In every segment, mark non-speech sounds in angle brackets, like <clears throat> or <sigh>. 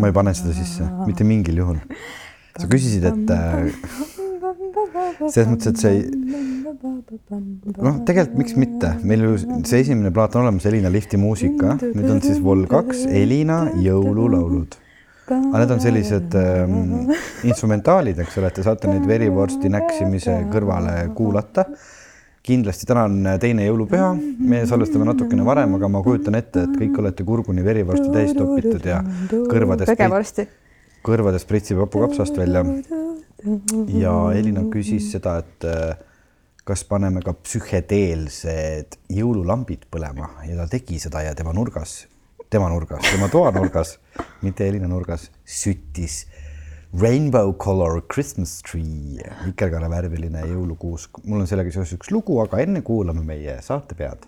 ma ei pane seda sisse, mitte mingil juhul. sa küsisid, et selles mõttes, et see ei, noh, tegelikult miks mitte, meil ju see esimene plaat on olemas, Elina Lifti muusika, nüüd on siis Vol kaks, Elina jõululaulud. aga need on sellised ähm, instrumentaalid, eks ole, et te saate neid verivorsti näksimise kõrvale kuulata kindlasti täna on teine jõulupüha, me salvestame natukene varem, aga ma kujutan ette, et kõik olete kurguni verivorsti täis topitud ja kõrvadest, kõrvadest pritsib hapukapsast välja. ja Elina küsis seda, et äh, kas paneme ka psühhedeelsed jõululambid põlema. Ja ta tegi seda ja tema nurgas, tema nurgas, tema toanurgas, mitte Elina nurgas, süttis Rainbow Color Christmas Tree, vikerkaarevärviline jõulukuus. mul on sellega seoses üks lugu, aga enne kuulame meie saatepead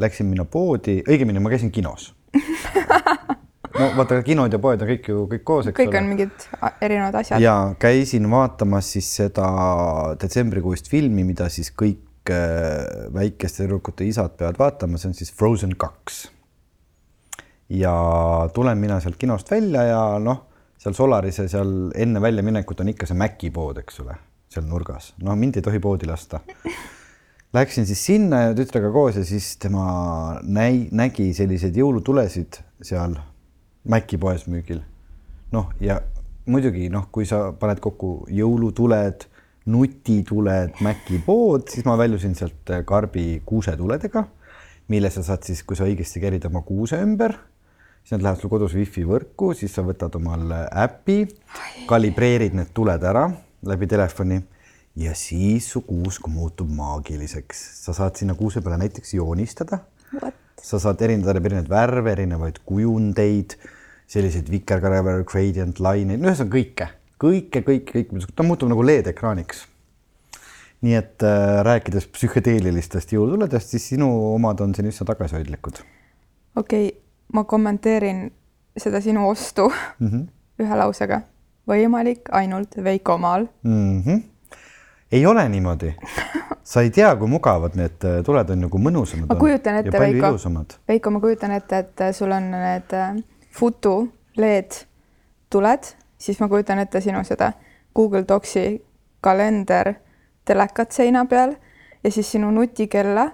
läksin mina poodi, õigemini ma käisin kinos <laughs> no vaata, kinod ja poed on kõik ju kõik koos, eks kõik ole. kõik on mingid erinevad asjad. ja käisin vaatamas siis seda detsembrikuist filmi, mida siis kõik äh, väikeste tüdrukute isad peavad vaatama, see on siis Frozen kaks. ja tulen mina sealt kinost välja ja noh, seal Solarise seal enne väljaminekut on ikka see Maci pood, eks ole, seal nurgas, no mind ei tohi poodi lasta <laughs> Läksin siis sinna ja tütrega koos ja siis tema näi-, nägi selliseid jõulutulesid seal Maci poes müügil. noh, ja muidugi noh, kui sa paned kokku jõulutuled, nutituled, Maci pood, siis ma väljusin sealt karbi kuusetuledega, mille sa saad siis, kui sa õigesti kerid oma kuuse ümber, siis nad lähevad sul kodus wifi võrku, siis sa võtad omal äpi, kalibreerid need tuled ära läbi telefoni ja siis su kuusk muutub maagiliseks, sa saad sinna kuuse peale näiteks joonistada. sa saad erindada erinevaid värve, erinevaid kujundeid, selliseid vikerkarever, gradient line'id, no ühesõnaga kõike, kõike, kõike, kõik, ta muutub nagu LED-ekraaniks. nii et äh, rääkides psühhedeelilistest jõulutuledest, siis sinu omad on siin üsna tagasihoidlikud. okei okay,, ma kommenteerin seda sinu ostu mm -hmm. ühe lausega. võimalik ainult Veiko maal mm. -hmm ei ole niimoodi. sa ei tea, kui mugavad need äh, tuled on nagu mõnusamad. ma kujutan ette, Veiko, Veiko, ma kujutan ette, et äh, sul on need äh, futu LED tuled, siis ma kujutan ette sinu seda Google Docsi kalender, telekat seina peal ja siis sinu nutikella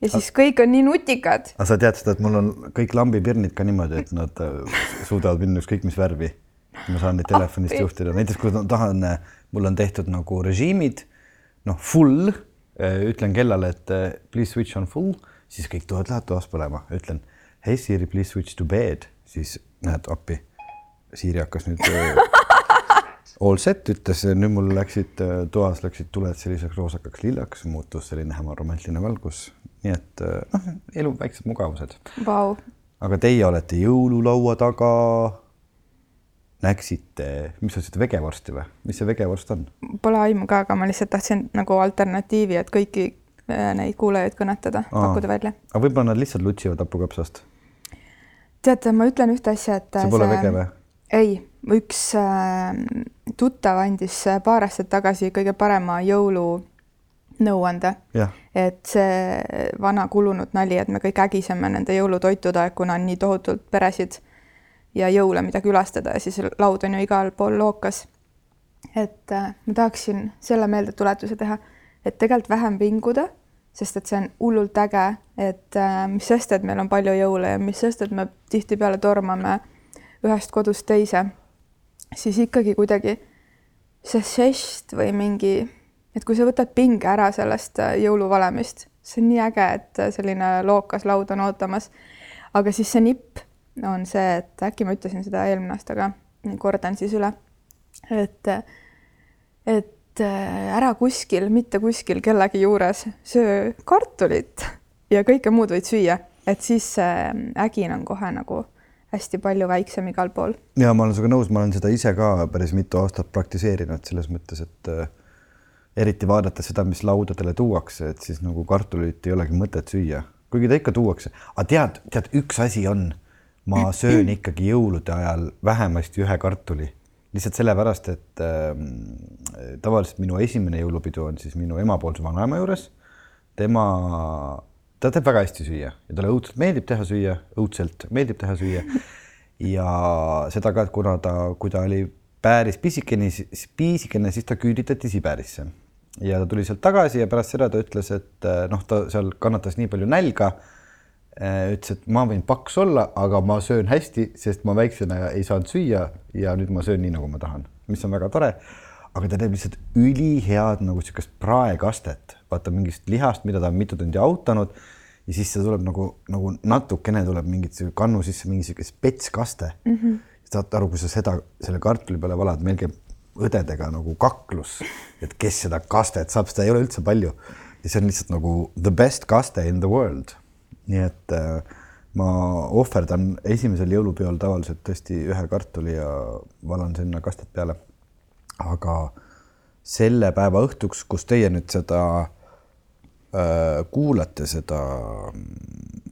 ja siis kõik on nii nutikad. aga sa tead seda, et mul on kõik lambipirnid ka niimoodi, et nad suudavad minna ükskõik mis värvi. ma saan neid telefonist juhtida, näiteks kui ma tahan, mul on tehtud nagu režiimid noh, full, äh, ütlen kellale, et äh, please switch on full, siis kõik tulevad, lähevad toas põlema, ütlen hey Siri, please switch to bed, siis näed appi. Siri hakkas nüüd äh, <laughs> all set ütles, nüüd mul läksid toas läksid tuled selliseks roosakaks lillaks, muutus selline hämar romantiline valgus, nii et noh, elu väiksed mugavused. Wow.. aga teie olete jõululaua taga näksite, mis on seda vegevorsti või, mis see vegevorst on? Pole aimu ka, aga ma lihtsalt tahtsin nagu alternatiivi, et kõiki äh, neid kuulajaid kõnetada, pakkuda välja. aga võib-olla nad lihtsalt lutsivad hapukapsast? teate, ma ütlen ühte asja, et see pole see... vege või? ei, üks äh, tuttav andis paar aastat tagasi kõige parema jõulunõuande. et see vana kulunud nali, et me kõik ägiseme nende jõulutoitude aeg, kuna on nii tohutult peresid ja jõule, mida külastada ja siis laud on ju igal pool lookas. et äh, ma tahaksin selle meeldetuletuse teha, et tegelikult vähem vinguda, sest et see on hullult äge, et äh, mis sest, et meil on palju jõule ja mis sest, et me tihtipeale tormame ühest kodust teise, siis ikkagi kuidagi see žest või mingi, et kui sa võtad pinge ära sellest äh, jõuluvalemist, see on nii äge, et selline lookas laud on ootamas. aga siis see nipp on see, et äkki ma ütlesin seda eelmine aasta ka, kordan siis üle, et, et äh, ära kuskil, mitte kuskil kellegi juures söö kartulit ja kõike muud võid süüa, et siis see ägin on kohe nagu hästi palju väiksem igal pool. ja ma olen sinuga nõus, ma olen seda ise ka päris mitu aastat praktiseerinud selles mõttes, et äh, eriti vaadates seda, mis laudadele tuuakse, et siis nagu kartulit ei olegi mõtet süüa, kuigi ta ikka tuuakse, aga tead, tead, üks asi on, ma söön ikkagi jõulude ajal vähemasti ühe kartuli lihtsalt sellepärast, et äh, tavaliselt minu esimene jõulupidu on siis minu emapoolse vanaema juures. tema, ta teeb väga hästi süüa ja talle õudselt meeldib teha süüa, õudselt meeldib teha süüa. ja seda ka, kuna ta, kui ta oli päris pisikene, pisikene, siis ta küüditati Siberisse ja ta tuli sealt tagasi ja pärast seda ta ütles, et noh, ta seal kannatas nii palju nälga ütles, et ma võin paks olla, aga ma söön hästi, sest ma väiksena ei saanud süüa ja nüüd ma söön nii, nagu ma tahan, mis on väga tore. aga ta teeb lihtsalt ülihead nagu niisugust praekastet, vaata mingist lihast, mida ta on mitu tundi autanud ja siis see tuleb nagu, nagu natukene tuleb mingit kannu sisse mingi niisugune spetskaste mm. -hmm. saad aru, kui sa seda selle kartuli peale valad, meil käib õdedega nagu kaklus, et kes seda kastet saab, seda ei ole üldse palju ja see on lihtsalt nagu the best kaste in the world nii et äh, ma ohverdan esimesel jõulupeol tavaliselt tõesti ühe kartuli ja valan sinna kastet peale. aga selle päeva õhtuks, kus teie nüüd seda äh, kuulate, seda mm,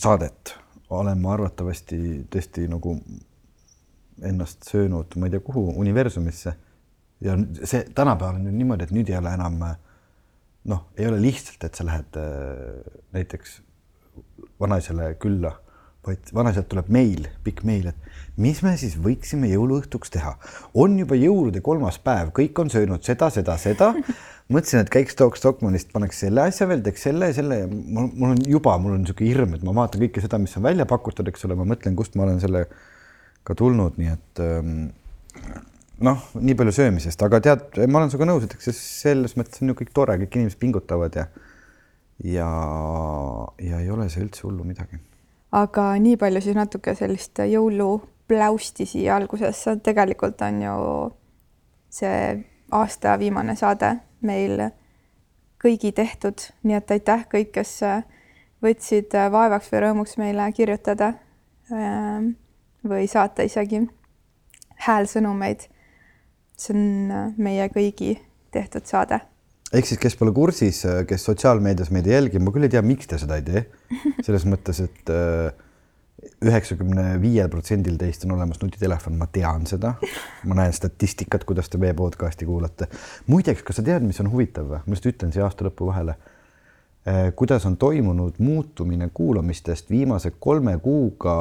saadet, olen ma arvatavasti tõesti nagu ennast söönud, ma ei tea, kuhu universumisse. ja see tänapäeval on ju niimoodi, et nüüd ei ole enam noh, ei ole lihtsalt, et sa lähed äh, näiteks vanaisale külla, vaid vanaisalt tuleb meil, pikk meil, et mis me siis võiksime jõuluõhtuks teha. on juba jõulude kolmas päev, kõik on söönud seda, seda, seda. <laughs> mõtlesin, et käiks tooks Stockmannist, paneks selle asja veel, teeks selle selle mul, mul on juba, mul on niisugune hirm, et ma vaatan kõike seda, mis on välja pakutud, eks ole, ma mõtlen, kust ma olen selle ka tulnud, nii et ähm, noh, nii palju söömisest, aga tead, ma olen sinuga nõus, et eks selles mõttes on ju kõik tore, kõik inimesed pingutavad ja ja, ja ei ole see üldse hullu midagi. aga nii palju siis natuke sellist jõulupläusti siia algusesse, tegelikult on ju see aasta viimane saade meil kõigi tehtud, nii et aitäh kõik, kes võtsid vaevaks või rõõmuks meile kirjutada ähm, või saata isegi häälsõnumeid. see on meie kõigi tehtud saade ehk siis, kes pole kursis, kes sotsiaalmeedias meid ei jälgi, ma küll ei tea, miks te seda ei tee. selles mõttes, et äh, üheksakümne viiel protsendil teist on olemas nutitelefon, ma tean seda. ma näen statistikat, kuidas te meie podcast'i kuulate. muideks, kas sa tead, mis on huvitav või? ma just ütlen siia aasta lõpu vahele. Äh, kuidas on toimunud muutumine kuulamistest viimase kolme kuuga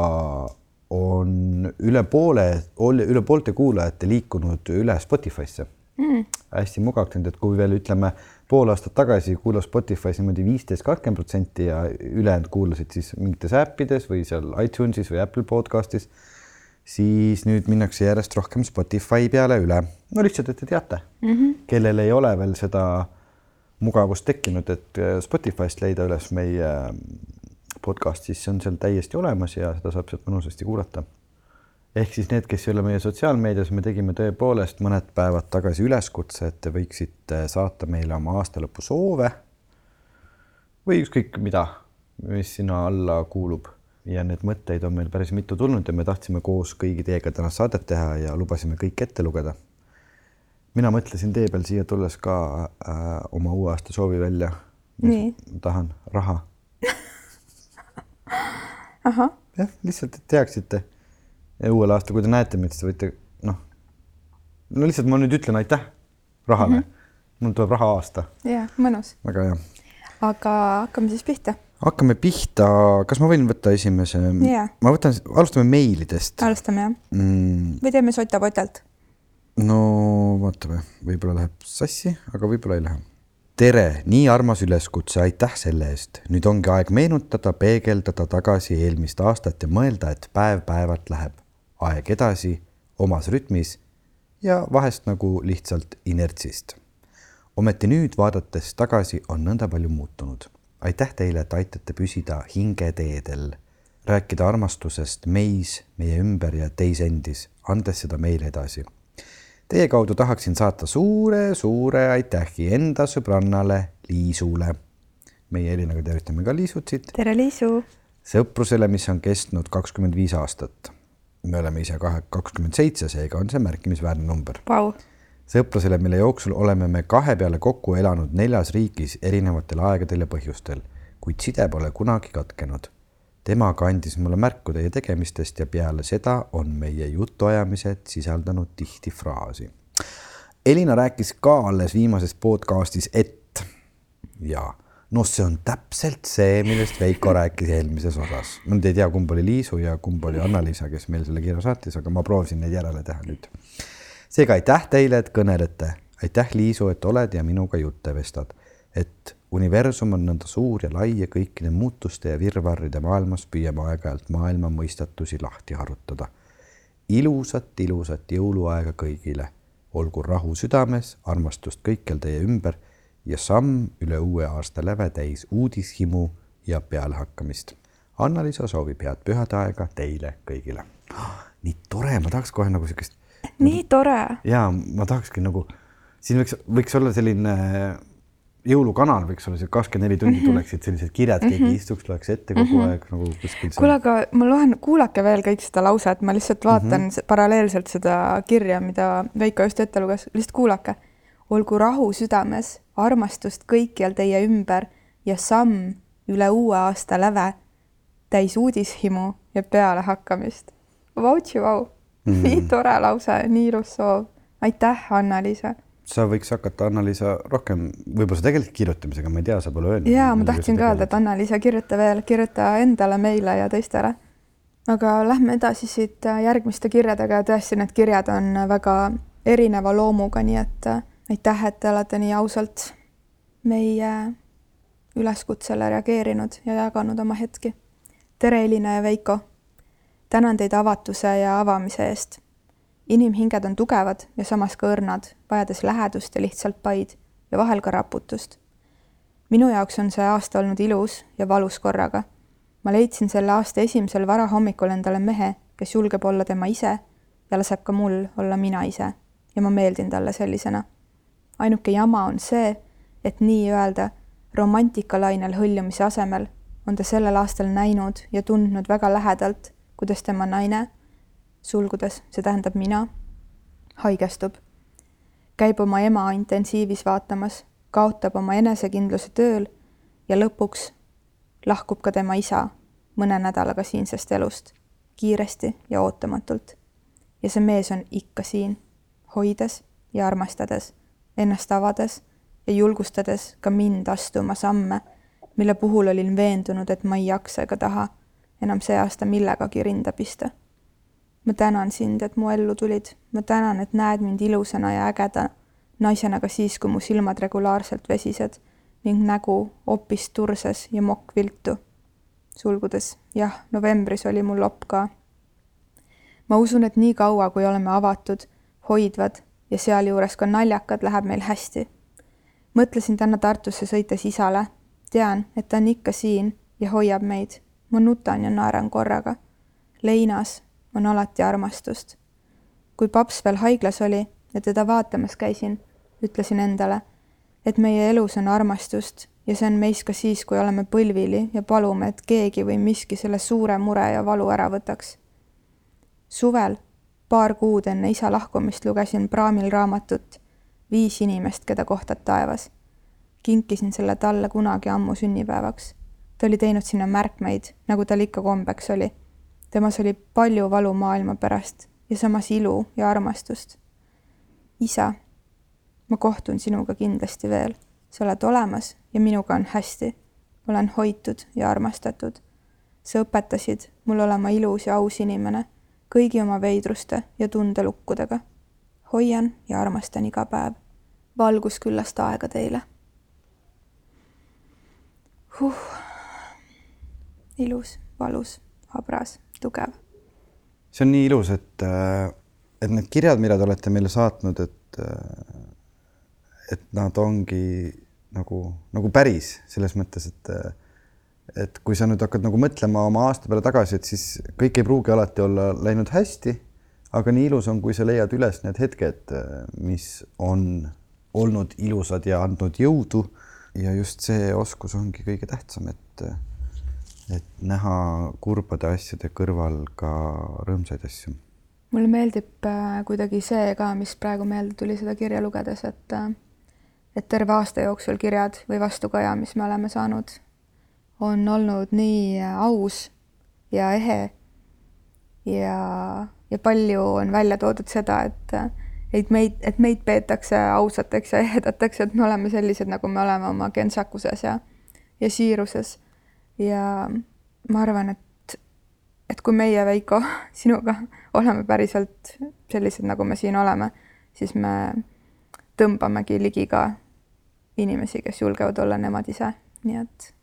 on üle poole, üle poolte kuulajate liikunud üle Spotify'sse mm. hästi mugavaks teinud, et kui veel ütleme pool aastat tagasi kuulas Spotify's niimoodi viisteist, kakskümmend protsenti ja ülejäänud kuulasid siis mingites äppides või seal iTunesis või Apple podcast'is, siis nüüd minnakse järjest rohkem Spotify peale üle. no lihtsalt, et te teate mm, -hmm. kellel ei ole veel seda mugavust tekkinud, et äh, Spotify'st leida üles meie äh, podcast, siis see on seal täiesti olemas ja seda saab sealt mõnusasti kuulata ehk siis need, kes ei ole meie sotsiaalmeedias, me tegime tõepoolest mõned päevad tagasi üleskutse, et te võiksite saata meile oma aastalõpu soove või ükskõik mida, mis sinna alla kuulub ja need mõtteid on meil päris mitu tulnud ja me tahtsime koos kõigi teiega tänast saadet teha ja lubasime kõik ette lugeda. mina mõtlesin tee peal siia tulles ka äh, oma uue aasta soovi välja. tahan raha <laughs> jah, lihtsalt, et teaksite uuel aastal, kui te näete mind, siis te võite noh, no lihtsalt ma nüüd ütlen aitäh rahale mm. -hmm. mul tuleb raha aasta. ja mõnus. väga hea. aga hakkame siis pihta. hakkame pihta, kas ma võin võtta esimese yeah.? ma võtan, alustame meilidest. alustame jah mm.. või teeme sotapotelt? no vaatame, võib-olla läheb sassi, aga võib-olla ei lähe tere, nii armas üleskutse, aitäh selle eest. nüüd ongi aeg meenutada, peegeldada tagasi eelmist aastat ja mõelda, et päev-päevalt läheb aeg edasi omas rütmis ja vahest nagu lihtsalt inertsist. ometi nüüd vaadates tagasi on nõnda palju muutunud. aitäh teile, et aitate püsida hingeteedel, rääkida armastusest meis, meie ümber ja teis endis, andes seda meile edasi. Teie kaudu tahaksin saata suure-suure aitähi enda sõbrannale Liisule. meie Elinaga tervitame ka Liisut siit. tere, Liisu sõprusele, mis on kestnud kakskümmend viis aastat. Me oleme ise kahe, kakskümmend seitse, seega on see märkimisväärne number wow.. sõprusele, mille jooksul oleme me kahe peale kokku elanud neljas riigis erinevatel aegadel ja põhjustel, kuid side pole kunagi katkenud. tema kandis mulle märku teie tegemistest ja peale seda on meie jutuajamised sisaldanud tihti fraasi. Elina rääkis ka alles viimases podcastis, et ja noh, see on täpselt see, millest Veiko rääkis eelmises osas. ma nüüd ei tea, kumb oli Liisu ja kumb oli Anna-Liisa, kes meil selle kirja saatis, aga ma proovisin neid järele teha nüüd. seega aitäh teile, et kõnelete. aitäh, Liisu, et oled ja minuga jutte vestad. et universum on nõnda suur ja lai ja kõikide muutuste ja virvarride maailmas püüame aeg-ajalt maailma mõistatusi lahti harutada. ilusat, ilusat jõuluaega kõigile. olgu rahu südames, armastust kõikjal teie ümber ja samm üle uue aasta läve täis uudishimu ja pealehakkamist. Anna-Liisa soovib head pühade aega teile kõigile. <gasps> nii tore, ma tahaks kohe nagu siukest. nii tore. ja ma tahakski nagu, siin võiks, võiks olla selline jõulukanal võiks olla see kakskümmend neli tundi -hmm. tuleksid sellised kirjad, keegi mm -hmm. istuks, loeks ette kogu mm -hmm. aeg nagu kuskil. kuule, aga ma loen, kuulake veel kõik seda lauset, ma lihtsalt vaatan mm -hmm. paralleelselt seda kirja, mida Veiko just ette luges, lihtsalt kuulake. olgu rahu südames armastust kõikjal teie ümber ja samm üle uue aasta läve, täis uudishimu ja pealehakkamist. Vautši vau mm., nii tore lause, nii ilus soov. aitäh, Anna-Liisa. sa võiks hakata, Anna-Liisa, rohkem, võib-olla sa tegeled kirjutamisega, ma ei tea, sa pole öelnud. ja ma tahtsin ka öelda, et Anna-Liisa, kirjuta veel, kirjuta endale, meile ja teistele. aga lähme edasi siit järgmiste kirjadega ja tõesti, need kirjad on väga erineva loomuga, nii et aitäh, et te olete nii ausalt meie üleskutsele reageerinud ja jaganud oma hetki. tere, Elina ja Veiko! tänan teid avatuse ja avamise eest. inimhinged on tugevad ja samas ka õrnad, vajades lähedust ja lihtsalt paid ja vahel ka raputust. minu jaoks on see aasta olnud ilus ja valus korraga. ma leidsin selle aasta esimesel varahommikul endale mehe, kes julgeb olla tema ise ja laseb ka mul olla mina ise ja ma meeldin talle sellisena ainuke jama on see, et nii-öelda romantikalainel hõljumise asemel on ta sellel aastal näinud ja tundnud väga lähedalt, kuidas tema naine, sulgudes, see tähendab mina, haigestub. käib oma ema intensiivis vaatamas, kaotab oma enesekindluse tööl ja lõpuks lahkub ka tema isa mõne nädalaga siinsest elust, kiiresti ja ootamatult. ja see mees on ikka siin, hoides ja armastades ennast avades ja julgustades ka mind astuma samme, mille puhul olin veendunud, et ma ei jaksa ega taha enam see aasta millegagi rinda pista. ma tänan sind, et mu ellu tulid, ma tänan, et näed mind ilusana ja ägeda naisena ka siis, kui mu silmad regulaarselt vesised ning nägu hoopis turses ja mokk viltu. sulgudes, jah, novembris oli mul lopp ka. ma usun, et nii kaua, kui oleme avatud, hoidvad ja sealjuures ka naljakad, läheb meil hästi. mõtlesin täna Tartusse sõites isale, tean, et ta on ikka siin ja hoiab meid. ma nutan ja naeran korraga. leinas on alati armastust. kui paps veel haiglas oli ja teda vaatamas käisin, ütlesin endale, et meie elus on armastust ja see on meis ka siis, kui oleme põlvili ja palume, et keegi või miski selle suure mure ja valu ära võtaks. suvel paar kuud enne isa lahkumist lugesin praamil raamatut Viis inimest, keda kohtad taevas. kinkisin selle talle kunagi ammu sünnipäevaks. ta oli teinud sinna märkmeid, nagu tal ikka kombeks oli. temas oli palju valu maailma pärast ja samas ilu ja armastust. isa, ma kohtun sinuga kindlasti veel, sa oled olemas ja minuga on hästi. olen hoitud ja armastatud. sa õpetasid mul olema ilus ja aus inimene kõigi oma veidruste ja tundelukkudega. hoian ja armastan iga päev. valgusküllast aega teile huh.. ilus, valus, habras, tugev. see on nii ilus, et, äh, et need kirjad, mida te olete meile saatnud, et, äh, et nad ongi nagu, nagu päris selles mõttes, et äh, et kui sa nüüd hakkad nagu mõtlema oma aasta peale tagasi, et siis kõik ei pruugi alati olla läinud hästi, aga nii ilus on, kui sa leiad üles need hetked, mis on olnud ilusad ja andnud jõudu. ja just see oskus ongi kõige tähtsam, et, et näha kurbade asjade kõrval ka rõõmsaid asju. mulle meeldib äh, kuidagi see ka, mis praegu meelde tuli seda kirja lugedes, et äh, et terve aasta jooksul kirjad või vastukaja, mis me oleme saanud, on olnud nii aus ja ehe ja, ja palju on välja toodud seda, et et meid, et meid peetakse ausateks ja ehedateks, et me oleme sellised, nagu me oleme oma kentsakuses ja ja siiruses. ja ma arvan, et, et kui meie, Veiko, <laughs> sinuga oleme päriselt sellised, nagu me siin oleme, siis me tõmbamegi ligi ka inimesi, kes julgevad olla nemad ise, nii et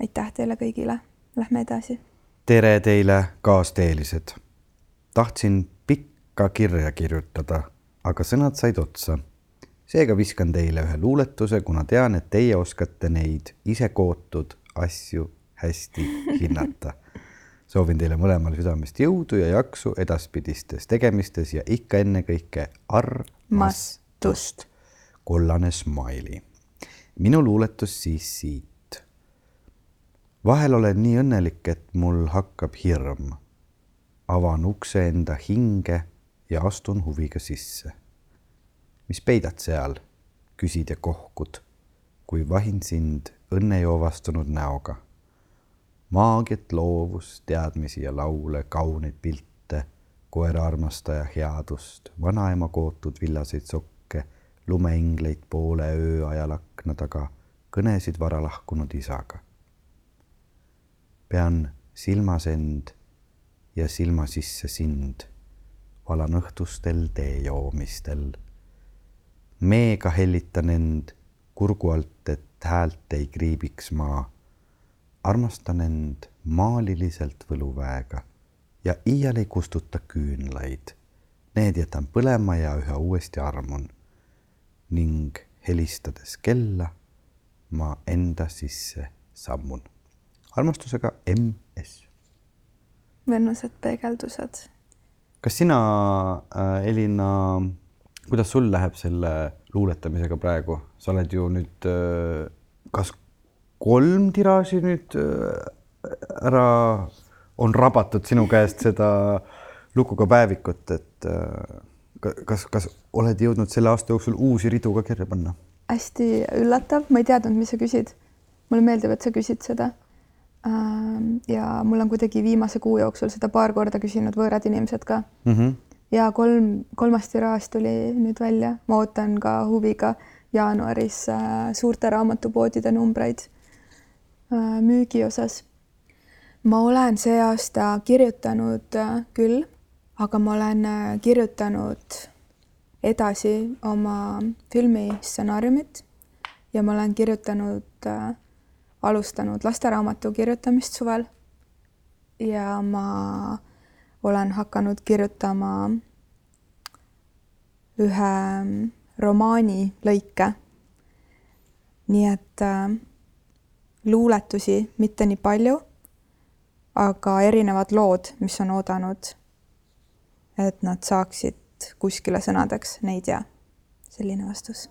aitäh teile kõigile, lähme edasi. tere teile, kaasteelised. tahtsin pikka kirja kirjutada, aga sõnad said otsa. seega viskan teile ühe luuletuse, kuna tean, et teie oskate neid ise kootud asju hästi hinnata. soovin teile mõlemale südamest jõudu ja jaksu edaspidistes tegemistes ja ikka ennekõike armastust kollane smiley. minu luuletus siis siit. Vahel olen nii õnnelik, et mul hakkab hirm. avan ukse enda hinge ja astun huviga sisse. mis peidad seal, küsid ja kohkud, kui vahin sind õnnejoovastunud näoga. maagiat, loovust, teadmisi ja laule, kauneid pilte, koera armastaja headust, vanaema kootud villaseid sokke lumeingleid poole öö ajal akna taga, kõnesid vara lahkunud isaga. Pean silmas end ja silma sisse sind, valan õhtustel tee joomistel. meega hellitan end kurgu alt, et häält ei kriibiks maa. armastan end maaliliselt võluväega ja iial ei kustuta küünlaid. Need jätan põlema ja üha uuesti armun ning helistades kella ma enda sisse sammun. Armastusega MS. vennused peegeldused. kas sina äh,, Elina, kuidas sul läheb selle luuletamisega praegu, sa oled ju nüüd äh, kas kolm tiraaži nüüd äh, ära on rabatud sinu käest seda lukuga päevikut, et kas, kas oled jõudnud selle aasta jooksul uusi ridu ka kirja panna? hästi üllatav, ma ei teadnud, mis sa küsid. mulle meeldib, et sa küsid seda. Ähm, ja mul on kuidagi viimase kuu jooksul seda paar korda küsinud võõrad inimesed ka mm. -hmm. ja kolm, kolmas tiraaž tuli nüüd välja, ma ootan ka huviga jaanuaris äh, suurte raamatupoodide numbreid äh, müügi osas. ma olen see aasta kirjutanud äh, küll aga ma olen äh, kirjutanud edasi oma filmi stsenaariumit ja ma olen kirjutanud äh,, alustanud lasteraamatu kirjutamist suvel. ja ma olen hakanud kirjutama ühe mm, romaani lõike. nii et äh, luuletusi mitte nii palju, aga erinevad lood, mis on oodanud et nad saaksid kuskile sõnadeks, neid ja selline vastus.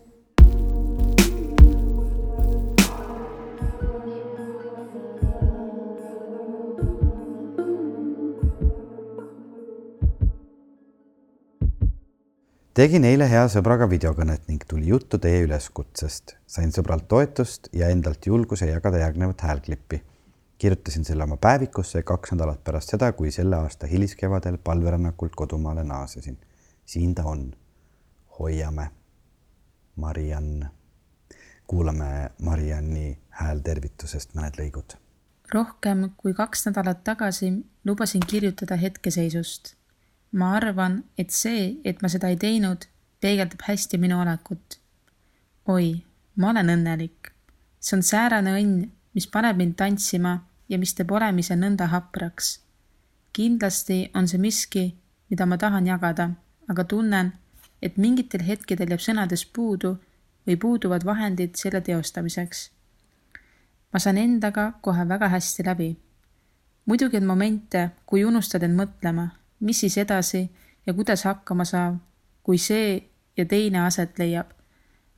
Tegin eile hea sõbraga videokõnet ning tuli juttu teie üleskutsest. sain sõbralt toetust ja endalt julguse jagada järgnevat häälklippi kirjutasin selle oma päevikusse kaks nädalat pärast seda, kui selle aasta hiliskevadel palverännakult kodumaale naasesin. siin ta on. hoiame. Mariann. kuulame Marianni häältervitusest mõned lõigud. rohkem kui kaks nädalat tagasi lubasin kirjutada hetkeseisust. Ma arvan, et see, et ma seda ei teinud, peegeldab hästi minu olekut. oi, ma olen õnnelik. see on säärane õnn, mis paneb mind tantsima ja mis teeb olemise nõnda hapraks. kindlasti on see miski, mida ma tahan jagada, aga tunnen, et mingitel hetkedel jääb sõnadest puudu või puuduvad vahendid selle teostamiseks. ma saan endaga kohe väga hästi läbi. muidugi on momente, kui unustad end mõtlema, mis siis edasi ja kuidas hakkama saab, kui see ja teine aset leiab.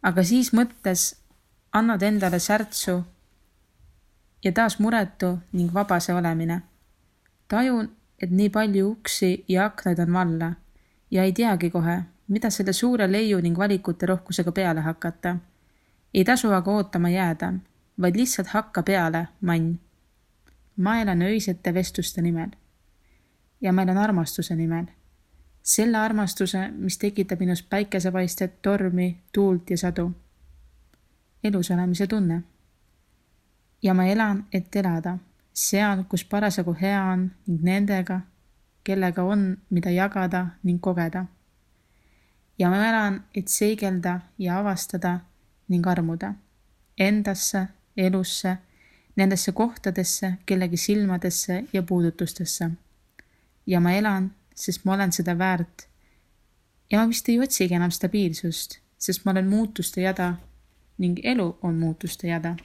aga siis mõttes annad endale särtsu ja taas muretu ning vabase olemine. tajun, et nii palju uksi ja aknaid on valla ja ei teagi kohe, mida selle suure leiu ning valikute rohkusega peale hakata. ei tasu aga ootama jääda, vaid lihtsalt hakka peale, mann. ma elan öisete vestluste nimel. Ja ma elan armastuse nimel. selle armastuse, mis tekitab minus päikesepaistet, tormi, tuult ja sadu. elus olemise tunne. ja ma elan, et elada seal, kus parasjagu hea on ning nendega, kellega on, mida jagada ning kogeda. ja ma elan, et seigelda ja avastada ning armuda endasse, elusse, nendesse kohtadesse, kellegi silmadesse ja puudutustesse. Ja ma elan, sest ma olen seda väärt. ja ma vist ei otsigi enam stabiilsust, sest ma olen muutuste jada ning elu on muutuste jada.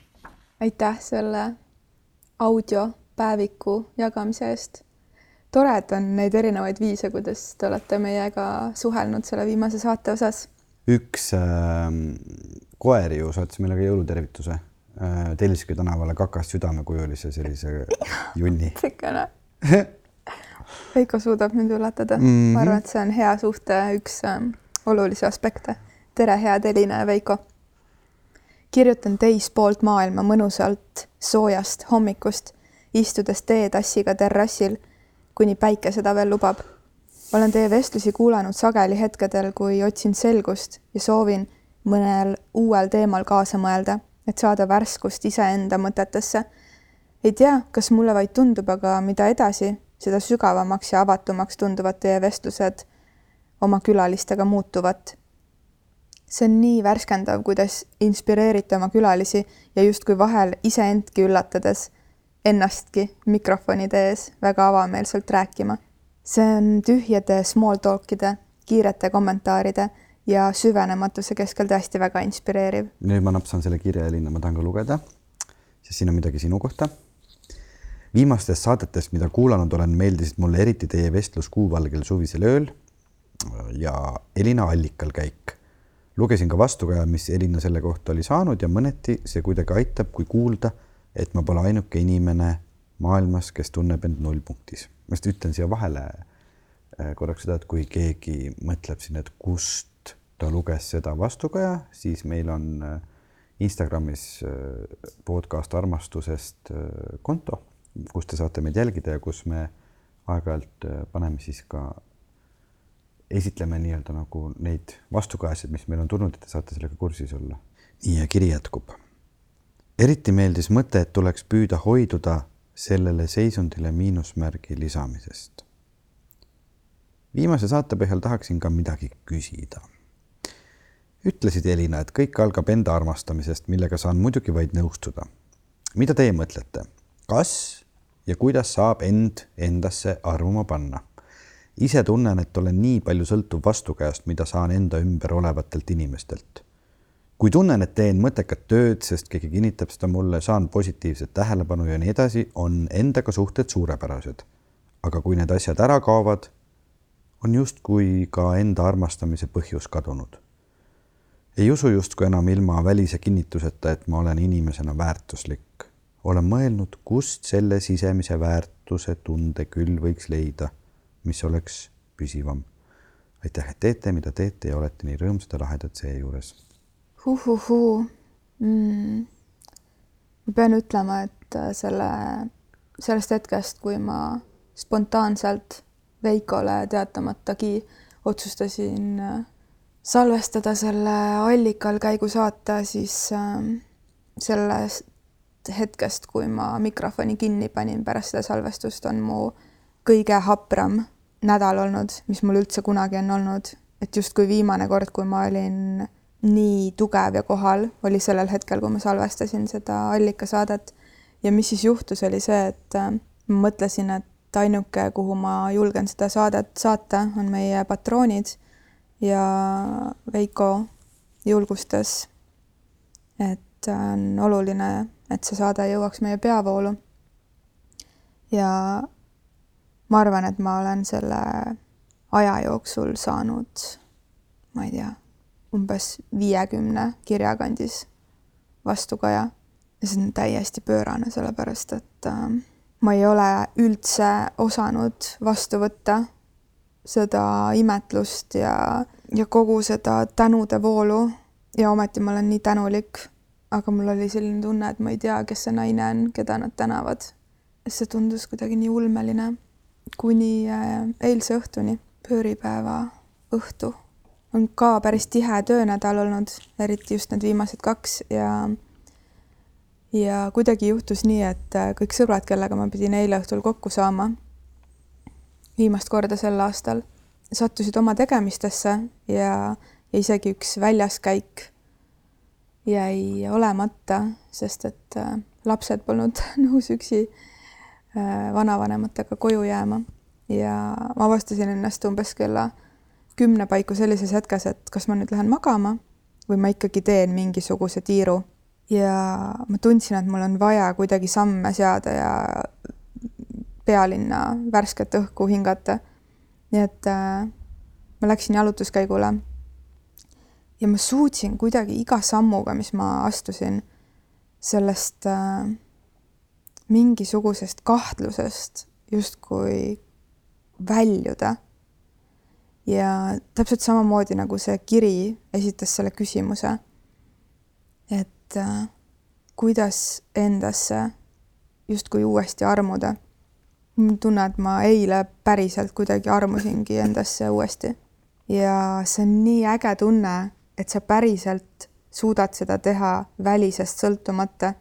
aitäh selle audiopäeviku jagamise eest tore, et on neid erinevaid viise, kuidas te olete meiega suhelnud selle viimase saate osas. üks äh, koer ju saatis meile ka jõulutervituse äh,. Telliski tänavale kakast südamekujulise sellise <laughs> junni. sikene <laughs> Veiko suudab mind üllatada mm. -hmm. ma arvan, et see on hea suhte üks ähm, olulisi aspekte. tere, hea Teline Veiko. kirjutan teispoolt maailma mõnusalt soojast hommikust, istudes teetassiga terrassil kuni päike seda veel lubab. olen teie vestlusi kuulanud sageli hetkedel, kui otsin selgust ja soovin mõnel uuel teemal kaasa mõelda, et saada värskust iseenda mõtetesse. ei tea, kas mulle vaid tundub, aga mida edasi, seda sügavamaks ja avatumaks tunduvad teie vestlused oma külalistega muutuvat. see on nii värskendav, kuidas inspireerite oma külalisi ja justkui vahel iseendki üllatades ennastki mikrofonide ees väga avameelselt rääkima. see on tühjade small talk'ide, kiirete kommentaaride ja süvenematuse keskel tõesti väga inspireeriv. nüüd ma napsan selle kirja, Elina, ma tahan ka lugeda, sest siin on midagi sinu kohta. Viimastest saadetest, mida kuulanud olen, meeldisid mulle eriti teie vestlus kuuvalgel suvisel ööl ja Elina allikal käik. lugesin ka vastukaja, mis Elina selle kohta oli saanud ja mõneti see kuidagi aitab, kui kuulda et ma pole ainuke inimene maailmas, kes tunneb end nullpunktis. ma just ütlen siia vahele äh, korraks seda, et kui keegi mõtleb siin, et kust ta luges seda vastukaja, siis meil on äh, Instagramis äh, podcast armastusest konto, kus te saate meid jälgida ja kus me aeg-ajalt paneme siis ka, esitleme nii-öelda nagu neid vastukajasid, mis meil on tulnud, et te saate sellega kursis olla. nii ja kiri jätkub eriti meeldis mõte, et tuleks püüda hoiduda sellele seisundile miinusmärgi lisamisest. viimase saate põhjal tahaksin ka midagi küsida. ütlesid Elina, et kõik algab enda armastamisest, millega saan muidugi vaid nõustuda. mida teie mõtlete, kas ja kuidas saab end endasse armuma panna? ise tunnen, et olen nii palju sõltuv vastukäest, mida saan enda ümber olevatelt inimestelt kui tunnen, et teen mõttekat tööd, sest keegi kinnitab seda mulle, saan positiivset tähelepanu ja nii edasi, on endaga suhted suurepärased. aga kui need asjad ära kaovad, on justkui ka enda armastamise põhjus kadunud. ei usu justkui enam ilma välise kinnituseta, et ma olen inimesena väärtuslik. Olen mõelnud, kust selle sisemise väärtuse tunde küll võiks leida, mis oleks püsivam. aitäh, et teete, mida teete ja olete nii rõõmsad ja lahedad seejuures. Huhuhuu. Mm.. ma pean ütlema, et äh, selle, sellest hetkest, kui ma spontaanselt Veikole teatamatagi otsustasin äh, salvestada selle allikal käigu saate, siis äh, sellest hetkest, kui ma mikrofoni kinni panin pärast seda salvestust, on mu kõige hapram nädal olnud, mis mul üldse kunagi on olnud, et justkui viimane kord, kui ma olin nii tugev ja kohal oli sellel hetkel, kui ma salvestasin seda allikasaadet. ja mis siis juhtus, oli see, et äh, ma mõtlesin, et ainuke, kuhu ma julgen seda saadet saata, on meie patroonid ja Veiko julgustas, et on oluline, et see saade jõuaks meie peavoolu. ja ma arvan, et ma olen selle aja jooksul saanud, ma ei tea umbes viiekümne kirja kandis vastukaja. ja see on täiesti pöörane, sellepärast et äh, ma ei ole üldse osanud vastu võtta seda imetlust ja, ja kogu seda tänude voolu ja ometi ma olen nii tänulik, aga mul oli selline tunne, et ma ei tea, kes see naine on, keda nad tänavad. see tundus kuidagi nii ulmeline kuni äh, eilse õhtuni, pööripäeva õhtu. on ka päris tihe töönädal olnud, eriti just need viimased kaks ja ja kuidagi juhtus nii, et äh, kõik sõbrad, kellega ma pidin eile õhtul kokku saama, viimast korda sel aastal, sattusid oma tegemistesse ja, ja isegi üks väljaskäik jäi olemata, sest et äh, lapsed polnud <laughs> nõus üksi vanavanematega koju jääma ja ma avastasin ennast umbes kella kümne paiku sellises hetkes, et kas ma nüüd lähen magama või ma ikkagi teen mingisuguse tiiru ja ma tundsin, et mul on vaja kuidagi samme seada ja pealinna värsket õhku hingata. nii et äh, ma läksin jalutuskäigule. Ja ma suutsin kuidagi iga sammuga, mis ma astusin, sellest äh, mingisugusest kahtlusest justkui väljuda. ja täpselt samamoodi nagu see kiri esitas selle küsimuse et äh, kuidas endasse justkui uuesti armuda. mul tunne, et ma eile päriselt kuidagi armusingi endasse uuesti. ja see on nii äge tunne, et sa päriselt suudad seda teha välisest sõltumata.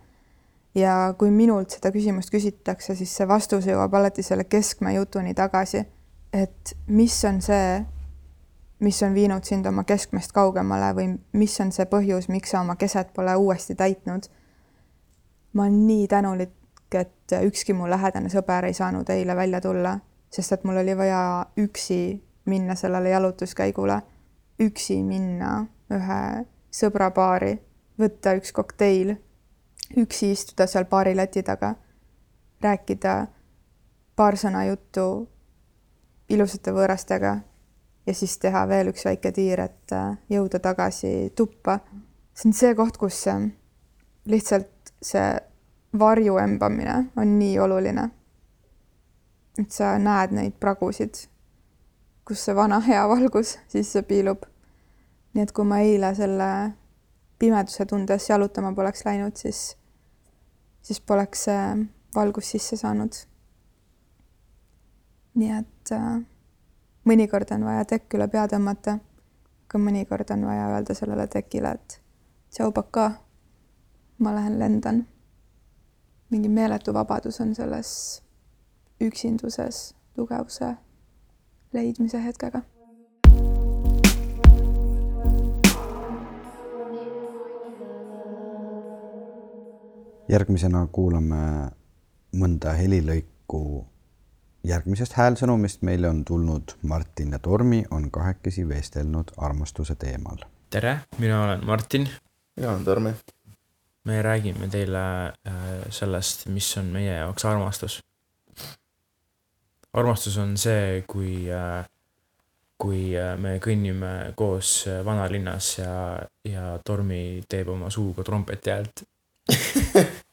ja kui minult seda küsimust küsitakse, siis see vastus jõuab alati selle keskme jutuni tagasi. et mis on see, mis on viinud sind oma keskmest kaugemale või mis on see põhjus, miks sa oma keset pole uuesti täitnud. ma olen nii tänulik, et ükski mu lähedane sõber ei saanud eile välja tulla, sest et mul oli vaja üksi minna sellele jalutuskäigule, üksi minna ühe sõbra baari, võtta üks kokteil, üksi istuda seal baarilati taga, rääkida paar sõna juttu ilusate võõrastega ja siis teha veel üks väike tiir, et äh, jõuda tagasi tuppa. see on see koht, kus lihtsalt see varju embamine on nii oluline. et sa näed neid pragusid, kus see vana hea valgus sisse piilub. Nii et kui ma eile selle pimeduse tundes jalutama poleks läinud, siis, siis poleks see valgus sisse saanud. nii et äh, mõnikord on vaja tekk üle pea tõmmata, aga mõnikord on vaja öelda sellele tekile, et tšau, pakaa, ma lähen lendan. mingi meeletu vabadus on selles üksinduses tugevuse leidmise hetkega. Järgmisena kuulame mõnda helilõiku järgmisest häälsõnumist meile on tulnud Martin ja Tormi on kahekesi vestelnud armastuse teemal. tere, mina olen Martin. mina olen Tormi. me räägime teile äh, sellest, mis on meie jaoks armastus. armastus on see, kui, äh, kui äh, me kõnnime koos vanalinnas ja, ja Tormi teeb oma suuga trompeti häält <laughs>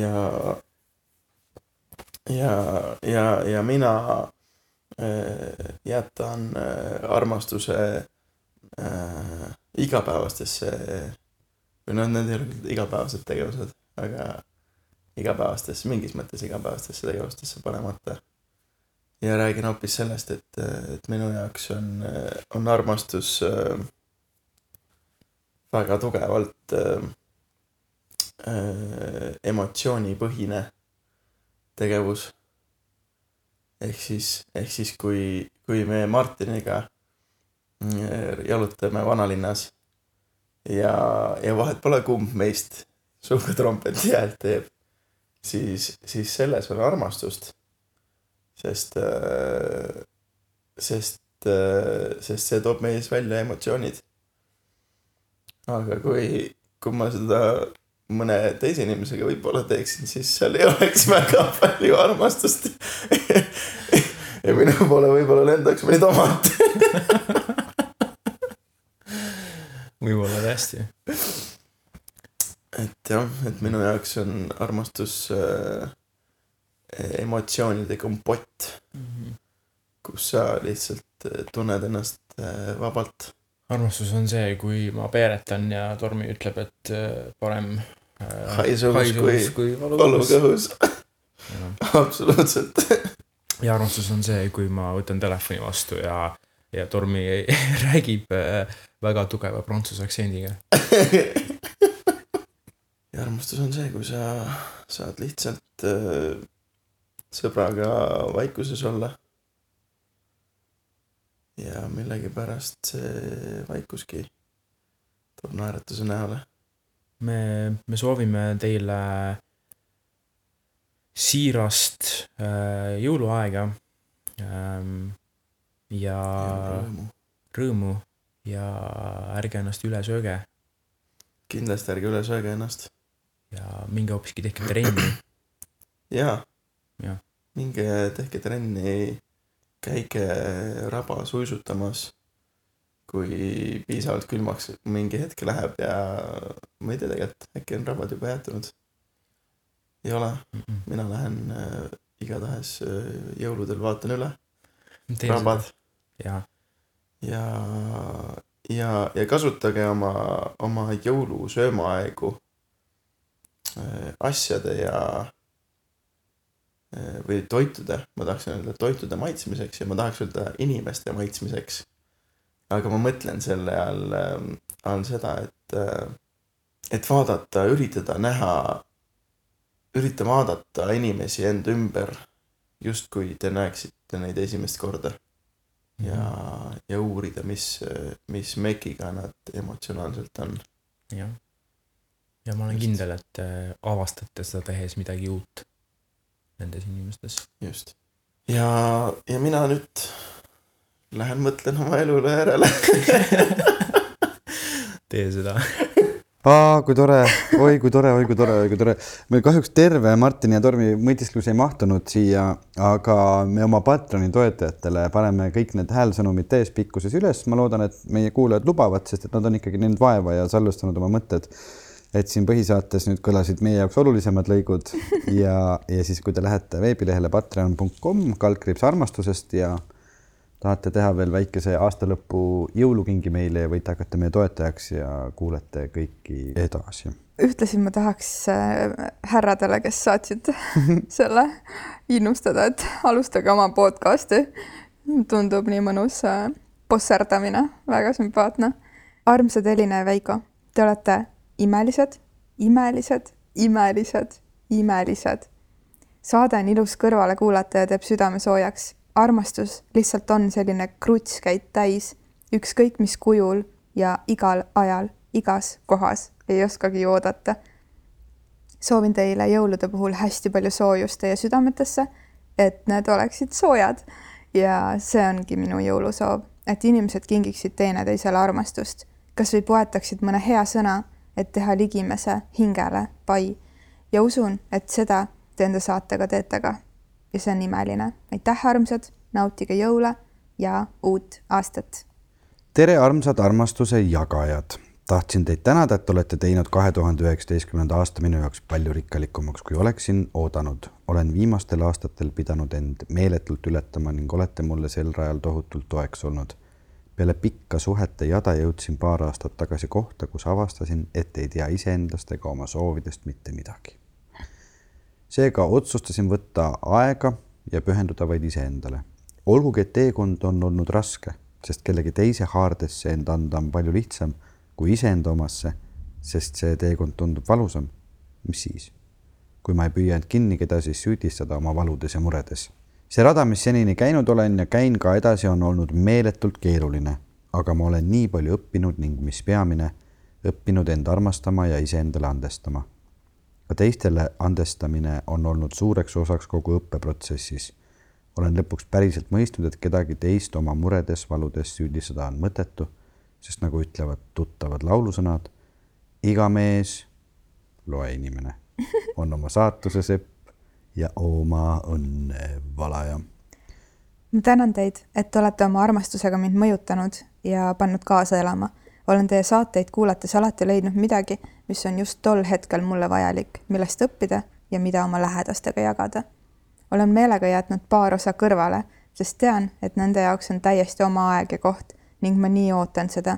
ja ja, ja, ja mina äh, jätan äh, armastuse äh, igapäevastesse või noh, need ei ole küll igapäevased tegevused, aga igapäevastesse, mingis mõttes igapäevastesse tegevustesse panemata. ja räägin hoopis sellest, et, et minu jaoks on, on armastus äh, väga tugevalt äh, äh, emotsioonipõhine tegevus. ehk siis, ehk siis kui, kui me Martiniga mm, jalutame vanalinnas ja, ja vahet pole, kumb meist suuga trompeti häält teeb, siis, siis selles on armastust. sest, äh, sest, äh, sest see toob meis välja emotsioonid. Aga kui, kui ma seda mõne teise inimesega võib-olla teeksin, siis seal ei oleks väga palju armastust ja minu poole võib-olla lendaks mõni tomat võib-olla tõesti. et, jah, et minu jaoks on armastus äh, emotsioonide kompott mm, -hmm. kus sa lihtsalt äh, tunned ennast äh, vabalt. Armastus on see, kui ma peeretan ja Tormi ütleb, et äh, parem äh, haisuvus kui, kui valukõhus absoluutselt. Ja armastus on see, kui ma võtan telefoni vastu ja, ja Tormi <laughs> räägib äh, väga tugeva prantsuse aktsendiga. Ja armastus on see, kui sa saad lihtsalt äh, sõbraga vaikuses olla. Ja millegipärast see vaikuski toob naeratuse näole. me, me soovime teile siirast äh, jõuluaega ähm, ja, ja rõõmu. rõõmu ja ärge ennast üle sööge. kindlasti ärge üle sööge ennast ja minge hoopiski tehke trenni. <clears throat> jaa ja.. minge tehke trenni, käige rabas uisutamas. kui piisavalt külmaks mingi hetk läheb ja ma ei tea tegelikult, äkki on rabad juba jäätunud. ei ole mina lähen äh, igatahes äh, jõuludel vaatan üle. rabad. ja, ja, ja, ja kasutage oma, oma jõulusöömaaegu Äh, asjade ja või toitude, ma tahaksin öelda toitude maitsmiseks ja ma tahaks öelda inimeste maitsmiseks. aga ma mõtlen selle all, äh, all seda, et, et vaadata, üritada näha, ürita vaadata inimesi enda ümber justkui te näeksite neid esimest korda. ja, mhm. ja uurida, mis, mis mekiga nad emotsionaalselt on. jah ja ma olen kindel, et äh, avastate seda tehes midagi uut nendes inimestes. just. ja, ja mina nüüd lähen mõtlen oma elule järele <laughs> tee seda aa, kui tore, oi kui tore, oi kui tore, oi kui tore. meil kahjuks terve Martini ja Tormi mõtisklus ei mahtunud siia, aga me oma Patroni toetajatele paneme kõik need häälsõnumid täispikkuses üles. ma loodan, et meie kuulajad lubavad, sest et nad on ikkagi näinud vaeva ja salvestanud oma mõtted et siin põhisaates nüüd kõlasid meie jaoks olulisemad lõigud <laughs> ja, ja siis, kui te lähete veebilehele patreon.com kaldkriips armastusest ja tahate teha veel väikese aastalõpu jõulukingi meile ja võite hakata meie toetajaks ja kuulete kõiki edasi. ühtlasi ma tahaks äh, härradele, kes saatsid <laughs> selle, innustada, et alustage oma podcast'i. tundub nii mõnus äh, bosserdamine, väga sümpaatne. armsad Elina ja Veiko, te olete imelised, imelised, imelised, imelised. saade on ilus kõrvale kuulata ja teeb südame soojaks. armastus lihtsalt on selline krutskäit täis, ükskõik mis kujul ja igal ajal, igas kohas, ei oskagi ju oodata. soovin teile jõulude puhul hästi palju soojust teie südametesse, et need oleksid soojad. ja see ongi minu jõulusoov, et inimesed kingiksid teineteisele armastust, kas või poetaksid mõne hea sõna et teha ligimese hingele pai ja usun, et seda te enda saatega teete ka. ja see on imeline. aitäh, armsad, nautige jõule ja uut aastat. tere, armsad armastuse jagajad. tahtsin teid tänada, et olete teinud kahe tuhande üheksateistkümnenda aasta minu jaoks palju rikkalikumaks, kui oleksin oodanud. olen viimastel aastatel pidanud end meeletult ületama ning olete mulle sel rajal tohutult toeks olnud peale pikka suhete jada jõudsin paar aastat tagasi kohta, kus avastasin, et ei tea iseendast ega oma soovidest mitte midagi. seega otsustasin võtta aega ja pühenduda vaid iseendale. olgugi, et teekond on olnud raske, sest kellegi teise haardesse end anda on palju lihtsam kui iseenda omasse, sest see teekond tundub valusam. mis siis? kui ma ei püüa end kinni, keda siis süüdistada oma valudes ja muredes see rada, mis senini käinud olen ja käin ka edasi, on olnud meeletult keeruline, aga ma olen nii palju õppinud ning mis peamine, õppinud end armastama ja iseendale andestama. ka teistele andestamine on olnud suureks osaks kogu õppeprotsessis. olen lõpuks päriselt mõistnud, et kedagi teist oma muredes, valudes süüdistada on mõttetu, sest nagu ütlevad tuttavad laulusõnad, iga mees, loe inimene, on oma saatuse sepp ja oma õnne valaja. ma tänan teid, et olete oma armastusega mind mõjutanud ja pannud kaasa elama. olen teie saateid kuulates alati leidnud midagi, mis on just tol hetkel mulle vajalik, millest õppida ja mida oma lähedastega jagada. olen meelega jätnud paar osa kõrvale, sest tean, et nende jaoks on täiesti oma aeg ja koht ning ma nii ootan seda.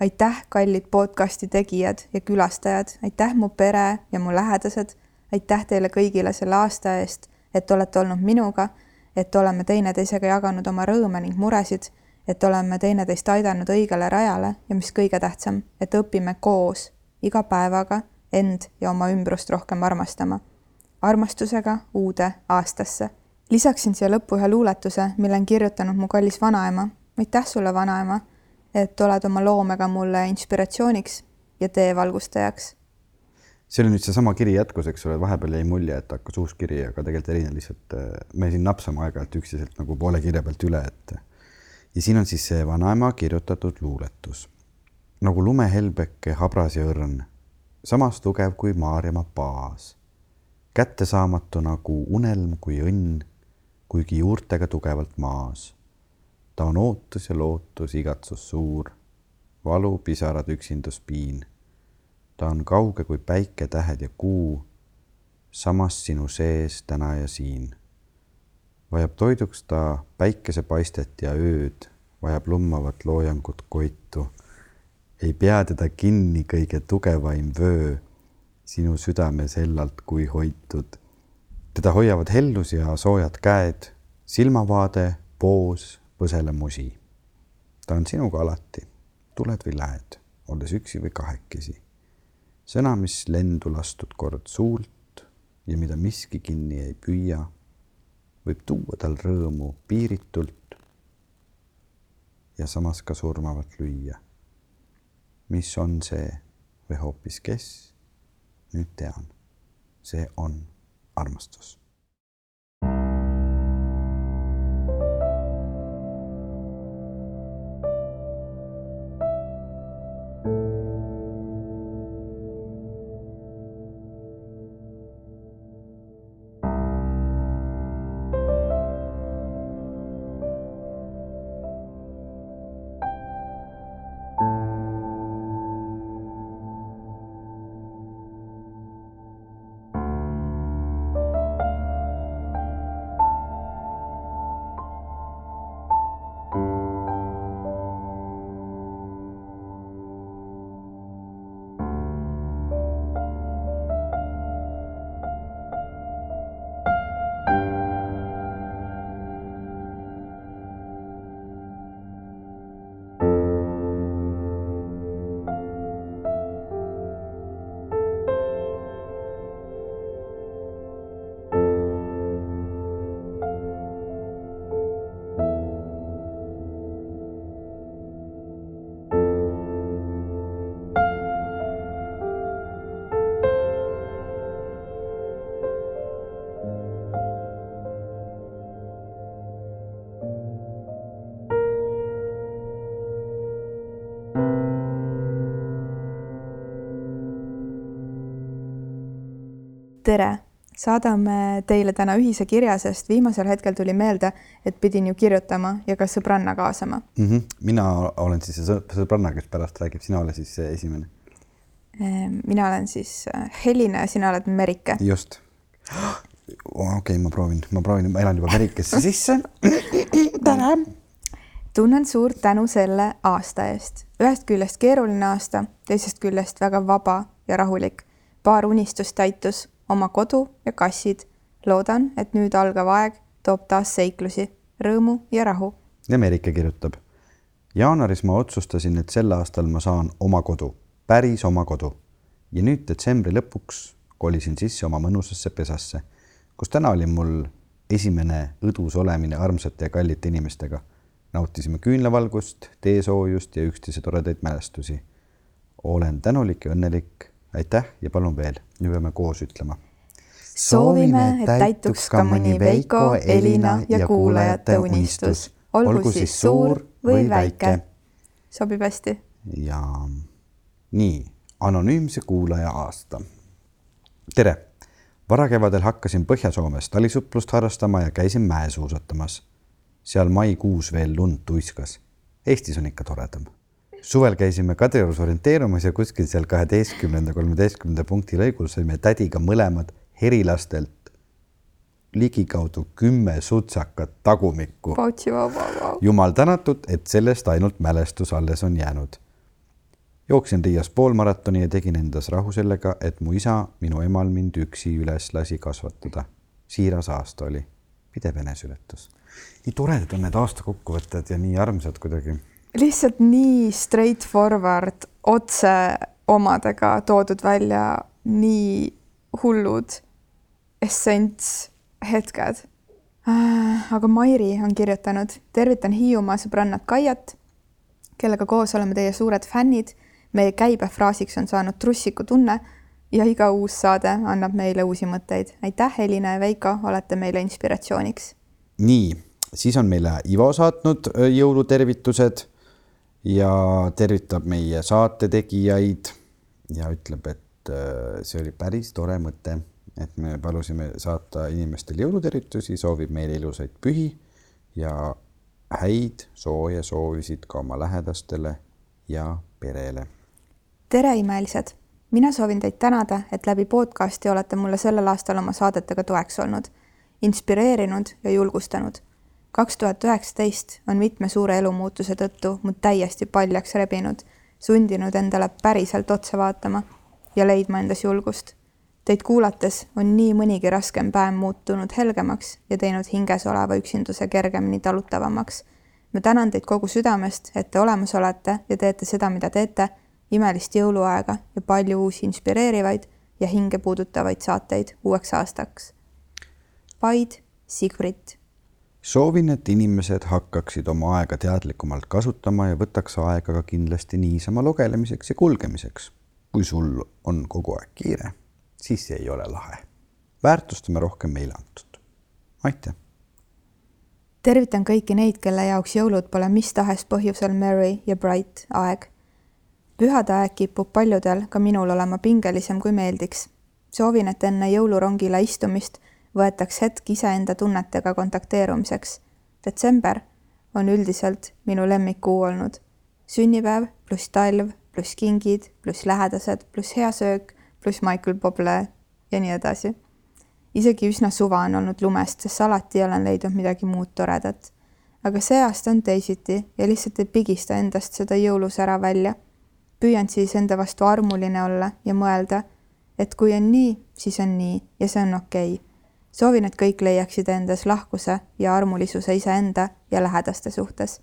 aitäh, kallid podcasti tegijad ja külastajad, aitäh mu pere ja mu lähedased, aitäh teile kõigile selle aasta eest, et olete olnud minuga, et oleme teineteisega jaganud oma rõõme ning muresid et oleme teineteist aidanud õigele rajale ja mis kõige tähtsam, et õpime koos iga päevaga end ja oma ümbrust rohkem armastama. armastusega uude aastasse. lisaksin siia lõppu ühe luuletuse, mille on kirjutanud mu kallis vanaema. aitäh sulle, vanaema, et oled oma loomega mulle inspiratsiooniks ja teevalgustajaks. See oli nüüd seesama kiri jätkus, eks ole, vahepeal jäi mulje, et hakkas uus kiri, aga tegelikult erine lihtsalt me siin napsame aeg-ajalt üksteiselt nagu poole kirja pealt üle, et ja siin on siis see vanaema kirjutatud luuletus. nagu lumehelbeke habras ja õrn, samas tugev kui Maarjamaa baas. kättesaamatu nagu unelm kui õnn, kuigi juurtega tugevalt maas. ta on ootus ja lootus, igatsus suur, valu, pisarad, üksindus, piin. Ta on kauge kui päike, tähed ja kuu, samas sinu sees täna ja siin vajab toiduks ta päikesepaistet ja ööd, vajab lummavat loojangut koitu. ei pea teda kinni kõige tugevaim vöö, sinu südame sellalt kui hoitud. teda hoiavad hellus ja soojad käed, silmavaade, poos, põsele musi. ta on sinuga alati, tuled või lähed, olles üksi või kahekesi. Sõna, mis lendu lastud kord suult ja mida miski kinni ei püüa võib tuua tal rõõmu piiritult ja samas ka surmavalt lüüa. mis on see või hoopis kes? nüüd tean, see on armastus tere, saadame teile täna ühise kirja, sest viimasel hetkel tuli meelde, et pidin ju kirjutama ja ka sõbranna kaasama mm. -hmm. mina olen siis see sõbranna, kes pärast räägib, sina ole siis esimene. Ehm, mina olen siis äh, Helina ja sina oled Merike. just. okei okay,, ma proovin, ma proovin, ma elan juba Merikesse <laughs> sisse. tere. tunnen suurt tänu selle aasta eest. ühest küljest keeruline aasta, teisest küljest väga vaba ja rahulik. paar unistust täitus oma kodu ja kassid. loodan, et nüüd algav aeg toob taas seiklusi, rõõmu ja rahu. ja Merike kirjutab. jaanuaris ma otsustasin, et sel aastal ma saan oma kodu, päris oma kodu. ja nüüd detsembri lõpuks kolisin sisse oma mõnusasse pesasse, kus täna oli mul esimene õdus olemine armsate ja kallite inimestega. nautisime küünlavalgust, teesoojust ja üksteise toredaid mälestusi. olen tänulik ja õnnelik aitäh ja palun veel, nüüd peame koos ütlema. soovime, et täituks ka mõni Veiko, Elina ja kuulajate unistus, olgu siis suur või väike. sobib hästi. ja nii, anonüümse kuulaja aasta. tere, varakevadel hakkasin Põhja-Soomes talisuplust harrastama ja käisin mäesuusatamas. seal maikuus veel lund tuiskas. Eestis on ikka toredam suvel käisime Kadriorus orienteerumas ja kuskil seal kaheteistkümnenda, kolmeteistkümnenda punkti lõigul saime tädiga mõlemad herilastelt ligikaudu kümme sutsakat tagumikku. jumal tänatud, et sellest ainult mälestus alles on jäänud. jooksin Riias poolmaratoni ja tegin endas rahu sellega, et mu isa, minu emal mind üksi üles lasi kasvatada. siiras aasta oli, pidev enesületus. nii toredad on need aasta kokkuvõtted ja nii armsad kuidagi lihtsalt nii straightforward, otse omadega toodud välja nii hullud essents hetked. Äh, aga Mairi on kirjutanud, tervitan Hiiumaa sõbrannat Kaiat, kellega koos oleme teie suured fännid. meie käibefraasiks on saanud trussiku tunne ja iga uus saade annab meile uusi mõtteid. aitäh, Elina ja Veiko, olete meile inspiratsiooniks. nii, siis on meile Ivo saatnud äh, jõulutervitused ja tervitab meie saate tegijaid ja ütleb, et äh, see oli päris tore mõte, et me palusime saata inimestele jõulutervitusi, soovib meile ilusaid pühi ja häid sooje soovisid ka oma lähedastele ja perele. tere, imelised! mina soovin teid tänada, et läbi podcasti olete mulle sellel aastal oma saadetega toeks olnud, inspireerinud ja julgustanud kaks tuhat üheksateist on mitme suure elumuutuse tõttu mud täiesti paljaks rebinud, sundinud endale päriselt otsa vaatama ja leidma endas julgust. Teid kuulates on nii mõnigi raskem päev muutunud helgemaks ja teinud hinges oleva üksinduse kergemini talutavamaks. ma tänan teid kogu südamest, et te olemas olete ja teete seda, mida teete, imelist jõuluaega ja palju uusi inspireerivaid ja hinge puudutavaid saateid uueks aastaks. Paid, Sigrid soovin, et inimesed hakkaksid oma aega teadlikumalt kasutama ja võtaks aega ka kindlasti niisama lugelemiseks ja kulgemiseks. kui sul on kogu aeg kiire, siis see ei ole lahe. väärtustame rohkem meile antud. aitäh! tervitan kõiki neid, kelle jaoks jõulud pole mis tahes põhjusel merry ja bright aeg. pühade aeg kipub paljudel, ka minul, olema pingelisem, kui meeldiks. soovin, et enne jõulurongile istumist võetaks hetk iseenda tunnetega kontakteerumiseks. detsember on üldiselt minu lemmikkuu olnud. sünnipäev pluss talv pluss kingid pluss lähedased pluss hea söök pluss Michael Bublé ja nii edasi. isegi üsna suva on olnud lumest, sest alati olen leidnud midagi muud toredat. aga see aasta on teisiti ja lihtsalt ei pigista endast seda jõulusära välja. püüan siis enda vastu armuline olla ja mõelda, et kui on nii, siis on nii ja see on okei okay soovin, et kõik leiaksid endas lahkuse ja armulisuse iseenda ja lähedaste suhtes.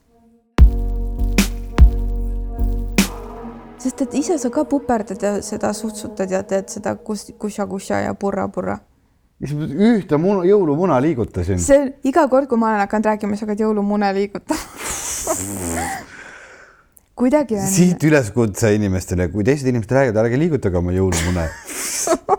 sest et ise sa ka puperdad ja seda sutsutad ja teed seda kus, kusja-kusja ja purra-purra. ühte muna, jõulumuna liigutasin. see iga kord, kui ma olen hakanud rääkima, sa hakkad jõulumune liigutama <laughs> kuidagi on. siit üleskutse inimestele, kui teised inimesed räägivad, ärge liigutage oma jõulumune <laughs>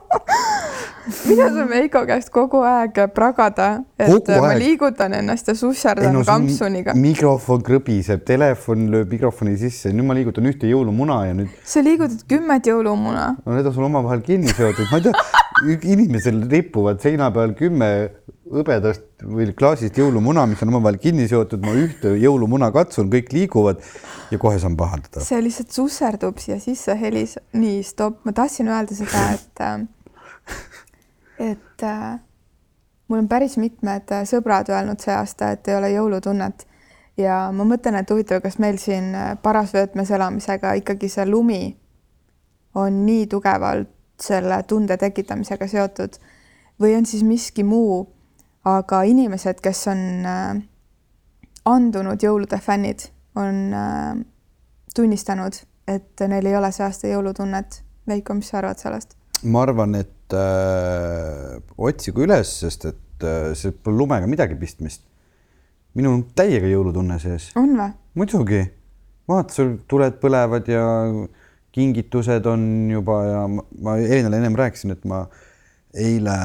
mida sa Veiko käest kogu aeg pragada, et kogu ma aeg. liigutan ennast ja susserdan no, kampsuniga. mikrofon krõbiseb, telefon lööb mikrofoni sisse, nüüd ma liigutan ühte jõulumuna ja nüüd. sa liigutad kümmet jõulumuna. no need on sul omavahel kinni seotud, ma ei tea, inimesel ripuvad seina peal kümme hõbedast või klaasist jõulumuna, mis on omavahel kinni seotud, ma ühte jõulumuna katsun, kõik liiguvad ja kohe saan pahandada. see lihtsalt susserdub siia sisse, helis, nii stopp, ma tahtsin öelda seda, et äh, et äh, mul on päris mitmed äh, sõbrad öelnud see aasta, et ei ole jõulutunnet ja ma mõtlen, et huvitav, kas meil siin äh, parasvöötmes elamisega ikkagi see lumi on nii tugevalt selle tunde tekitamisega seotud või on siis miski muu, aga inimesed, kes on äh, andunud jõulude fännid, on äh, tunnistanud, et neil ei ole see aasta jõulutunnet. Veiko, mis sa arvad sellest? ma arvan, et äh, otsigu üles, sest et äh, see pole lumega midagi pistmist. minul on täiega jõulutunne sees. on või? muidugi. vaata, sul tuled põlevad ja kingitused on juba ja ma, Elinale ennem rääkisin, et ma eile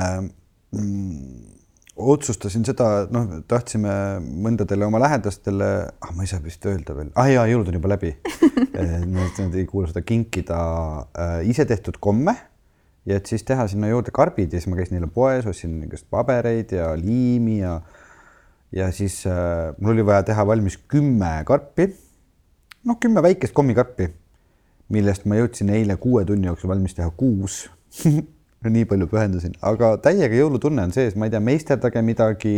mm, otsustasin seda, noh, tahtsime mõndadele oma lähedastele, ah, ma ei saa vist öelda veel, ah jaa, jõulud on juba läbi <laughs> Nad ei kuulu seda kinkida äh, isetehtud komme ja et siis teha sinna juurde karbid ja siis ma käisin neile poes, ostsin igast pabereid ja liimi ja ja siis äh, mul oli vaja teha valmis kümme karpi. noh, kümme väikest kommikarpi, millest ma jõudsin eile kuue tunni jooksul valmis teha kuus <laughs> nii palju pühendusin, aga täiega jõulutunne on sees, ma ei tea, meisterdage midagi,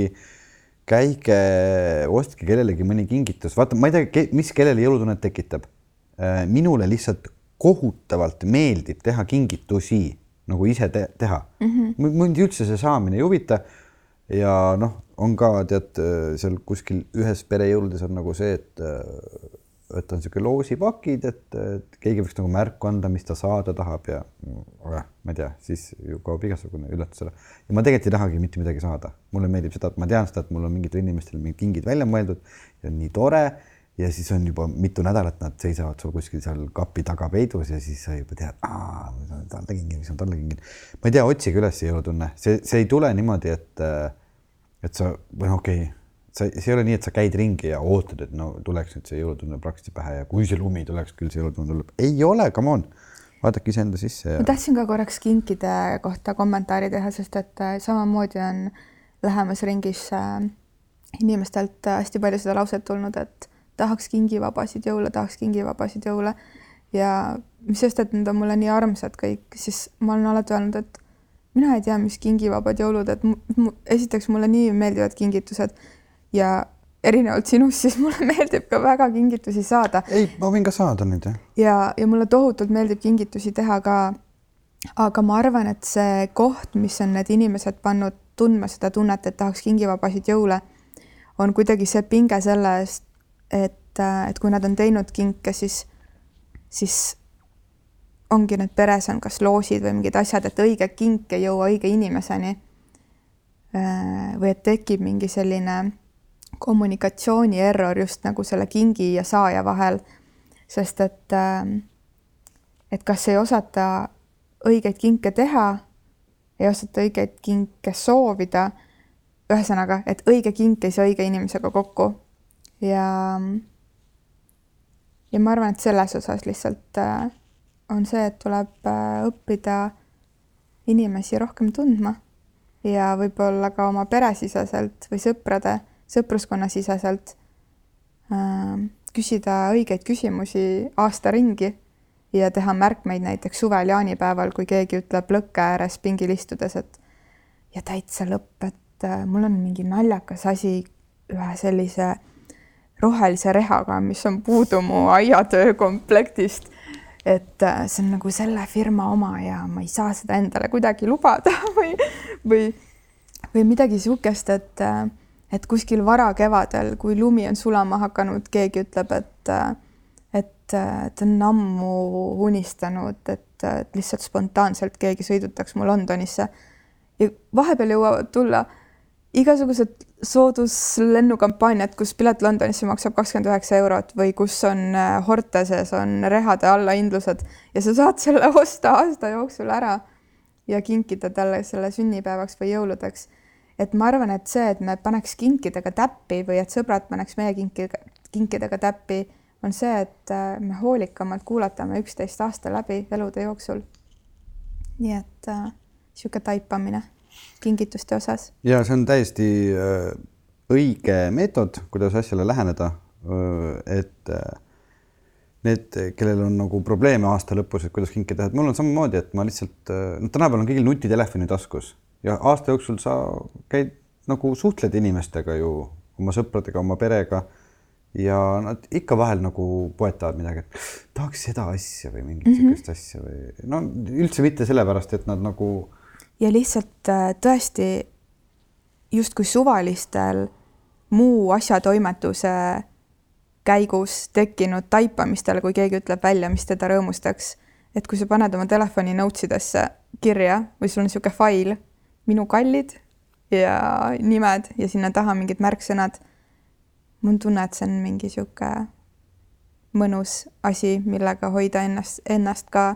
käige, ostke kellelegi mõni kingitus, vaata, ma ei tea, mis kellele jõulutunnet tekitab. Äh, minule lihtsalt kohutavalt meeldib teha kingitusi nagu ise te teha mm. -hmm. mind üldse see saamine ei huvita. ja noh, on ka tead seal kuskil ühes perejõuludes on nagu see, et et on niisugune loosipakid, et, et keegi võiks nagu märku anda, mis ta saada tahab ja oh, ma ei tea, siis ju kaob igasugune üllatus ära. ja ma tegelikult ei tahagi mitte midagi saada, mulle meeldib seda, et ma tean seda, et mul on mingitel inimestel mingid kingid välja mõeldud ja nii tore ja siis on juba mitu nädalat, nad seisavad sul kuskil seal kapi taga peidus ja siis sa juba tead, on talle kingin, mis on talle kingin. ma ei tea, otsige üles jõulutunne, see, see ei tule niimoodi, et, et sa või noh, okei okay,, sa, see ei ole nii, et sa käid ringi ja ootad, et no tuleks nüüd see jõulutunne praktiliselt pähe ja kui see lumi tuleks, küll see jõulutunne tuleb. ei ole, come on, vaadake iseenda sisse ja.... ma tahtsin ka korraks kinkide kohta kommentaari teha, sest et äh, samamoodi on lähemas ringis äh, inimestelt äh, hästi palju seda lauset tulnud, et tahaks kingivabasid jõule, tahaks kingivabasid jõule ja mis sest, et need on mulle nii armsad kõik, siis ma olen alati öelnud, et mina ei tea, mis kingivabad jõulud, et mu, esiteks mulle nii meeldivad kingitused ja erinevalt sinust, siis mulle <laughs> meeldib ka väga kingitusi saada. ei, ma võin ka saada nüüd jah. ja, ja mulle tohutult meeldib kingitusi teha ka. aga ma arvan, et see koht, mis on need inimesed pannud tundma seda tunnet, et tahaks kingivabasid jõule, on kuidagi see pinge selle eest, et, äh, et kui nad on teinud kinke, siis, siis ongi need peres on kas loosid või mingid asjad, et õige kink ei jõua õige inimeseni. Äh, või et tekib mingi selline kommunikatsiooni error just nagu selle kingi ja saaja vahel. sest et, äh, et kas ei osata õigeid kinke teha, ei osata õigeid kinke soovida. ühesõnaga, et õige kink ei saa õige inimesega kokku ja, ja ma arvan, et selles osas lihtsalt äh, on see, et tuleb äh, õppida inimesi rohkem tundma ja võib-olla ka oma peresiseselt või sõprade, sõpruskonna siseselt äh, küsida õigeid küsimusi aasta ringi ja teha märkmeid näiteks suvel jaanipäeval, kui keegi ütleb lõkke ääres pingil istudes, et ja täitsa lõpp, et mul on mingi naljakas asi ühe sellise rohelise rehaga, mis on puudu mu aiatöö komplektist. et äh, see on nagu selle firma oma ja ma ei saa seda endale kuidagi lubada <laughs> või, või, või midagi niisugust, et, äh, et kuskil varakevadel, kui lumi on sulama hakanud, keegi ütleb, et, äh, et ta on ammu unistanud, et, et lihtsalt spontaanselt keegi sõidutaks mu Londonisse. ja vahepeal jõuavad tulla igasugused sooduslennukampaaniad, kus pilet Londonisse maksab kakskümmend üheksa eurot või kus on äh, Horteses on rehade allahindlused ja sa saad selle <laughs> osta aasta jooksul ära ja kinkida talle selle sünnipäevaks või jõuludeks. et ma arvan, et see, et me paneks kinkidega täppi või et sõbrad paneks meie kinki, kinkidega täppi, on see, et äh, me hoolikamalt kuulatame üksteist aasta läbi elude jooksul. nii et niisugune äh, taipamine kingituste osas. ja see on täiesti äh, õige meetod, kuidas asjale läheneda. Äh, et äh, need, kellel on nagu probleeme aasta lõpus, et kuidas kinke teha, et mul on samamoodi, et ma lihtsalt, no tänapäeval on kõigil nutitelefoni taskus ja aasta jooksul sa käid nagu suhtled inimestega ju oma sõpradega, oma perega ja nad ikka vahel nagu poetavad midagi, et tahaks seda asja või mingit mm -hmm. asja või no üldse mitte sellepärast, et nad nagu ja lihtsalt äh, tõesti justkui suvalistel muu asjatoimetuse käigus tekkinud taipamistel, kui keegi ütleb välja, mis teda rõõmustaks. et kui sa paned oma telefoni notes idesse kirja või sul on niisugune fail, minu kallid ja nimed ja sinna taha mingid märksõnad. mul on tunne, et see on mingi niisugune mõnus asi, millega hoida ennast, ennast ka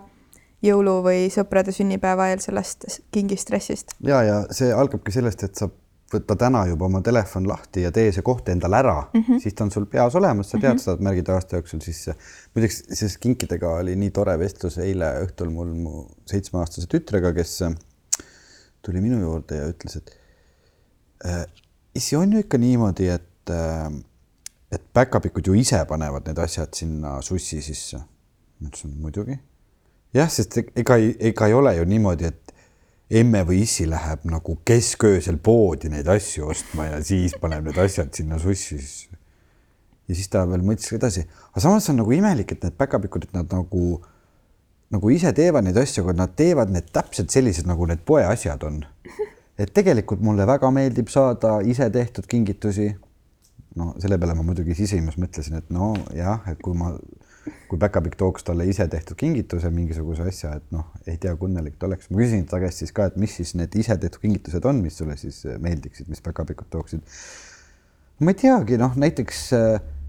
jõulu või sõprade sünnipäeva eel sellest kingistressist. ja, ja see algabki sellest, et sa võta täna juba oma telefon lahti ja tee see koht endale ära mm, -hmm. siis ta on sul peas olemas, sa tead mm -hmm. seda, et märgid aasta jooksul sisse. muideks, siis kinkidega oli nii tore vestlus eile õhtul mul mu seitsmeaastase tütrega, kes äh, tuli minu juurde ja ütles, et äh, issi on ju ikka niimoodi, et äh, et päkapikud ju ise panevad need asjad sinna sussi sisse. ma ütlesin muidugi. Jah, sest ega, ega ei ole ju niimoodi, et emme või issi läheb nagu kesköösel poodi neid asju ostma ja siis paneb need asjad sinna sussi sisse. ja siis ta veel mõtles edasi, aga samas on nagu imelik, et need päkapikud, et nad nagu, nagu ise teevad neid asju, aga nad teevad need täpselt sellised, nagu need poeasjad on. et tegelikult mulle väga meeldib saada ise tehtud kingitusi no selle peale ma muidugi sisimas mõtlesin, et no jah, et kui ma, kui päkapikk tooks talle ise tehtud kingituse, mingisuguse asja, et noh, ei tea, kui õnnelik ta oleks. ma küsin ta käest siis ka, et mis siis need ise tehtud kingitused on, mis sulle siis meeldiksid, mis päkapikud tooksid. ma ei teagi, noh, näiteks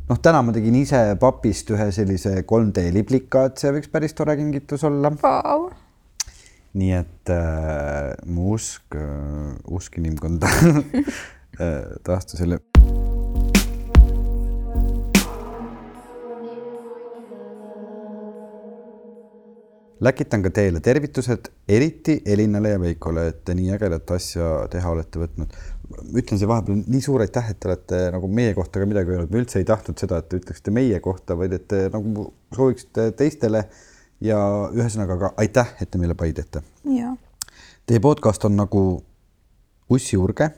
noh, täna ma tegin ise papist ühe sellise 3D liblika, et see võiks päris tore kingitus olla wow.. nii et äh, mu usk äh,, usk inimkonda <laughs> taastusele läkitan ka teile tervitused, eriti Elinale ja Veikole, et te nii ägedat asja teha olete võtnud. ütlen siia vahepeal nii suur aitäh, et te olete nagu meie kohta ka midagi öelnud, me üldse ei tahtnud seda, et te ütleksite meie kohta, vaid et te nagu sooviksite teistele ja ühesõnaga ka aitäh, et te meile pai teete. Teie podcast on nagu ussiurge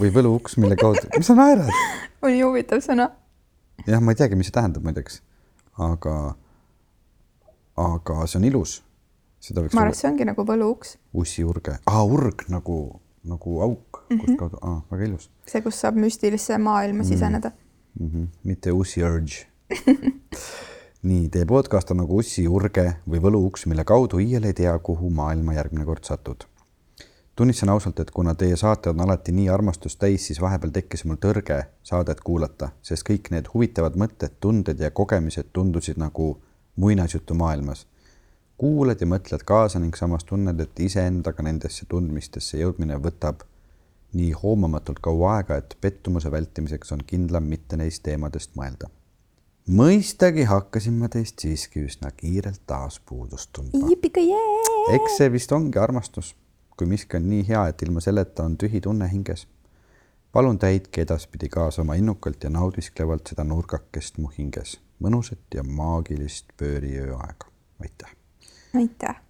või võluuks, mille kaudu, <laughs> mis sa naerad? oli huvitav sõna. jah, ma ei teagi, mis see tähendab muideks, aga, aga see on ilus seda võiks ma arvan, et see ongi nagu võluuks. ussiurge, aa urg nagu, nagu auk mm, -hmm. kust kaudu, aa väga ilus. see, kus saab müstilisse maailma mm -hmm. siseneda mm. -hmm. mitte ussi urge <laughs> nii, teie podcast on nagu ussiurge või võluuks, mille kaudu iial ei tea, kuhu maailma järgmine kord satud. tunnistan ausalt, et kuna teie saated on alati nii armastust täis, siis vahepeal tekkis mul tõrge saadet kuulata, sest kõik need huvitavad mõtted, tunded ja kogemised tundusid nagu muinasjutu maailmas kuulad ja mõtled kaasa ning samas tunned, et iseendaga nendesse tundmistesse jõudmine võtab nii hoomamatult kaua aega, et pettumuse vältimiseks on kindlam mitte neist teemadest mõelda. mõistagi hakkasin ma teist siiski üsna kiirelt taas puudust tundma. eks see vist ongi armastus, kui miski on nii hea, et ilma selleta on tühi tunne hinges. palun täitke edaspidi kaasa oma innukalt ja naudisklevalt seda nurgakest mu hinges, mõnusat ja maagilist pööriöö aega. aitäh aitäh.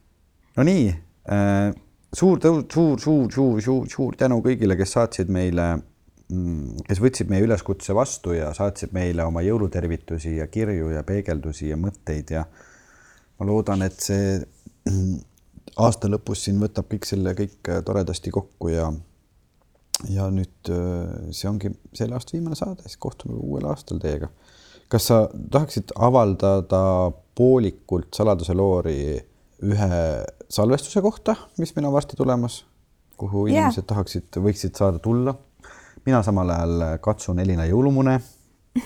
Nonii äh,, suur tõus, suur, suur, suur, suur, suur tänu kõigile, kes saatsid meile, mm, kes võtsid meie üleskutse vastu ja saatsid meile oma jõulutervitusi ja kirju ja peegeldusi ja mõtteid ja ma loodan, et see mm, aasta lõpus siin võtab kõik selle kõik toredasti kokku ja ja nüüd äh, see ongi selle aasta viimane saade, siis kohtume uuel aastal teiega. kas sa tahaksid avaldada poolikult saladuse loori ühe salvestuse kohta, mis meil on varsti tulemas, kuhu yeah. inimesed tahaksid, võiksid saada tulla. mina samal ajal katsun Elina jõulumune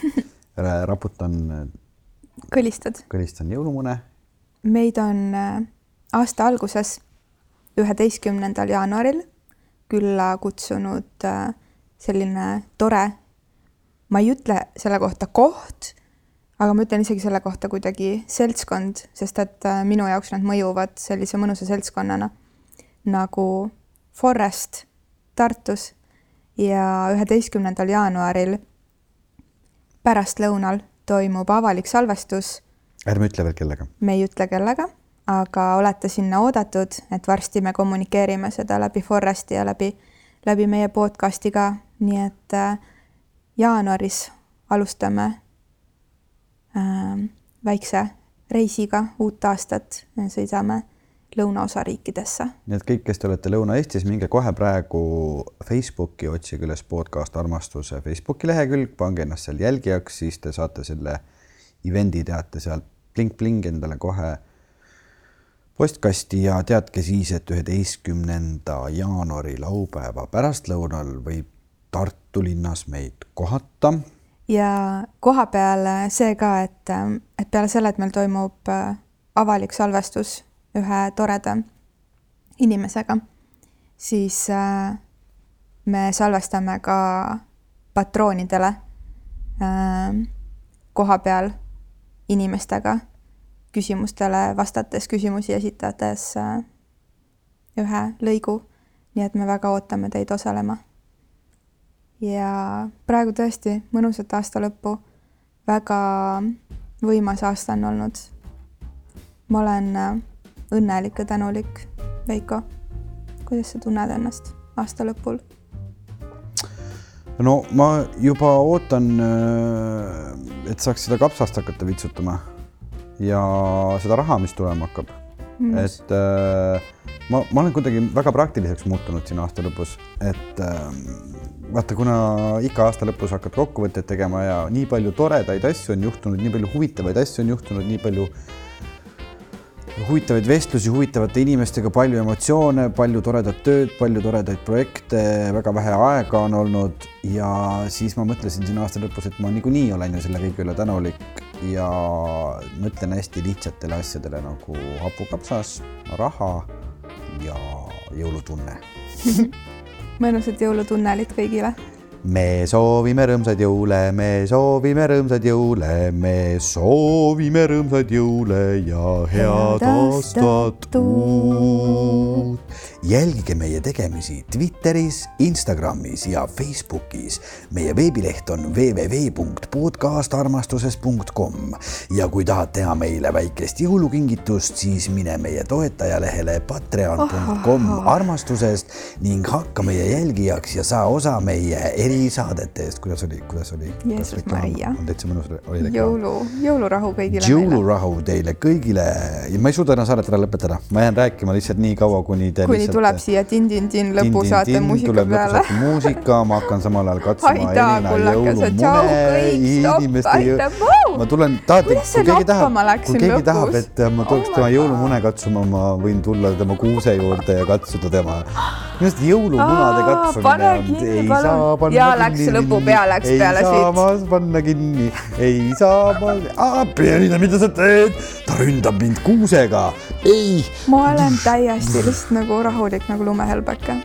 <laughs> raputan. kõlistad? kõlistan jõulumune. meid on äh, aasta alguses, üheteistkümnendal jaanuaril külla kutsunud äh, selline tore, ma ei ütle selle kohta koht aga ma ütlen isegi selle kohta kuidagi seltskond, sest et äh, minu jaoks nad mõjuvad sellise mõnusa seltskonnana nagu Forest Tartus ja üheteistkümnendal jaanuaril pärastlõunal toimub avalik salvestus. ärme ütle veel kellega. me ei ütle kellega, aga olete sinna oodatud, et varsti me kommunikeerime seda läbi Foresti ja läbi, läbi meie podcast'i ka, nii et äh, jaanuaris alustame väikse reisiga uut aastat, sõidame lõunaosariikidesse. nii et kõik, kes te olete Lõuna-Eestis, minge kohe praegu Facebooki, otsige üles podcast Armastuse Facebooki lehekülg, pange ennast seal jälgijaks, siis te saate selle event'i teate sealt blink-bling endale kohe postkasti ja teadke siis, et üheteistkümnenda jaanuari laupäeva pärastlõunal võib Tartu linnas meid kohata ja koha peal see ka, et, et peale selle, et meil toimub äh, avalik salvestus ühe toreda inimesega, siis äh, me salvestame ka patroonidele äh, koha peal inimestega küsimustele vastates, küsimusi esitades ühe lõigu. nii et me väga ootame teid osalema ja praegu tõesti mõnusat aasta lõppu. väga võimas aasta on olnud. ma olen äh, õnnelik ja tänulik. Veiko, kuidas sa tunned ennast aasta lõpul? no ma juba ootan, äh, et saaks seda kapsast hakata vitsutama ja seda raha, mis tulema hakkab mm.. et äh, ma, ma olen kuidagi väga praktiliseks muutunud siin aasta lõpus, et äh, vaata, kuna iga aasta lõpus hakkad kokkuvõtteid tegema ja nii palju toredaid asju on juhtunud, nii palju huvitavaid asju on juhtunud, nii palju huvitavaid vestlusi huvitavate inimestega, palju emotsioone, palju toredat tööd, palju toredaid projekte, väga vähe aega on olnud ja siis ma mõtlesin siin aasta lõpus, et ma niikuinii olen ju selle kõige üle tänulik ja mõtlen hästi lihtsatele asjadele nagu hapukapsas, raha ja jõulutunne <laughs> mõnusat jõulutunnelit kõigile me soovime rõõmsaid jõule, me soovime rõõmsaid jõule, me soovime rõõmsaid jõule ja head aastat uut. jälgige meie tegemisi Twitteris, Instagramis ja Facebookis. meie veebileht on www.podcastarmastuses.com ja kui tahad teha meile väikest jõulukingitust, siis mine meie toetajalehele patreon.com armastusest ning hakka meie jälgijaks ja saa osa meie erisaadete eest, kuidas oli, kuidas oli? Jeesus Maria. on täitsa mõnus, oli reklaam. jõulu, jõulurahu kõigile. jõulurahu teile kõigile ja ma ei suuda ennast saadet ära lõpetada, ma jään rääkima lihtsalt nii kaua, kuni te kuni lihtsalt... tuleb siia tin-tin-tin lõpusaate muusika peale. muusika, ma hakkan samal ajal katsuma Elina jõulumune inimeste jõu... ma tulen, tahate, kui keegi tahab, kui keegi tahab, et ma tuleks oh tema jõulumune katsuma, ma võin tulla tema kuuse juurde ja katsuda tema. minu arust jõulumunade katsumine ei saa panna ja läks lõpu pea läks peale siit. ei saa ma panna kinni, ei saa ma, Pielina, mida sa teed? ta ründab mind kuusega, ei. ma olen täiesti lihtsalt nagu rahulik nagu lumehelbeke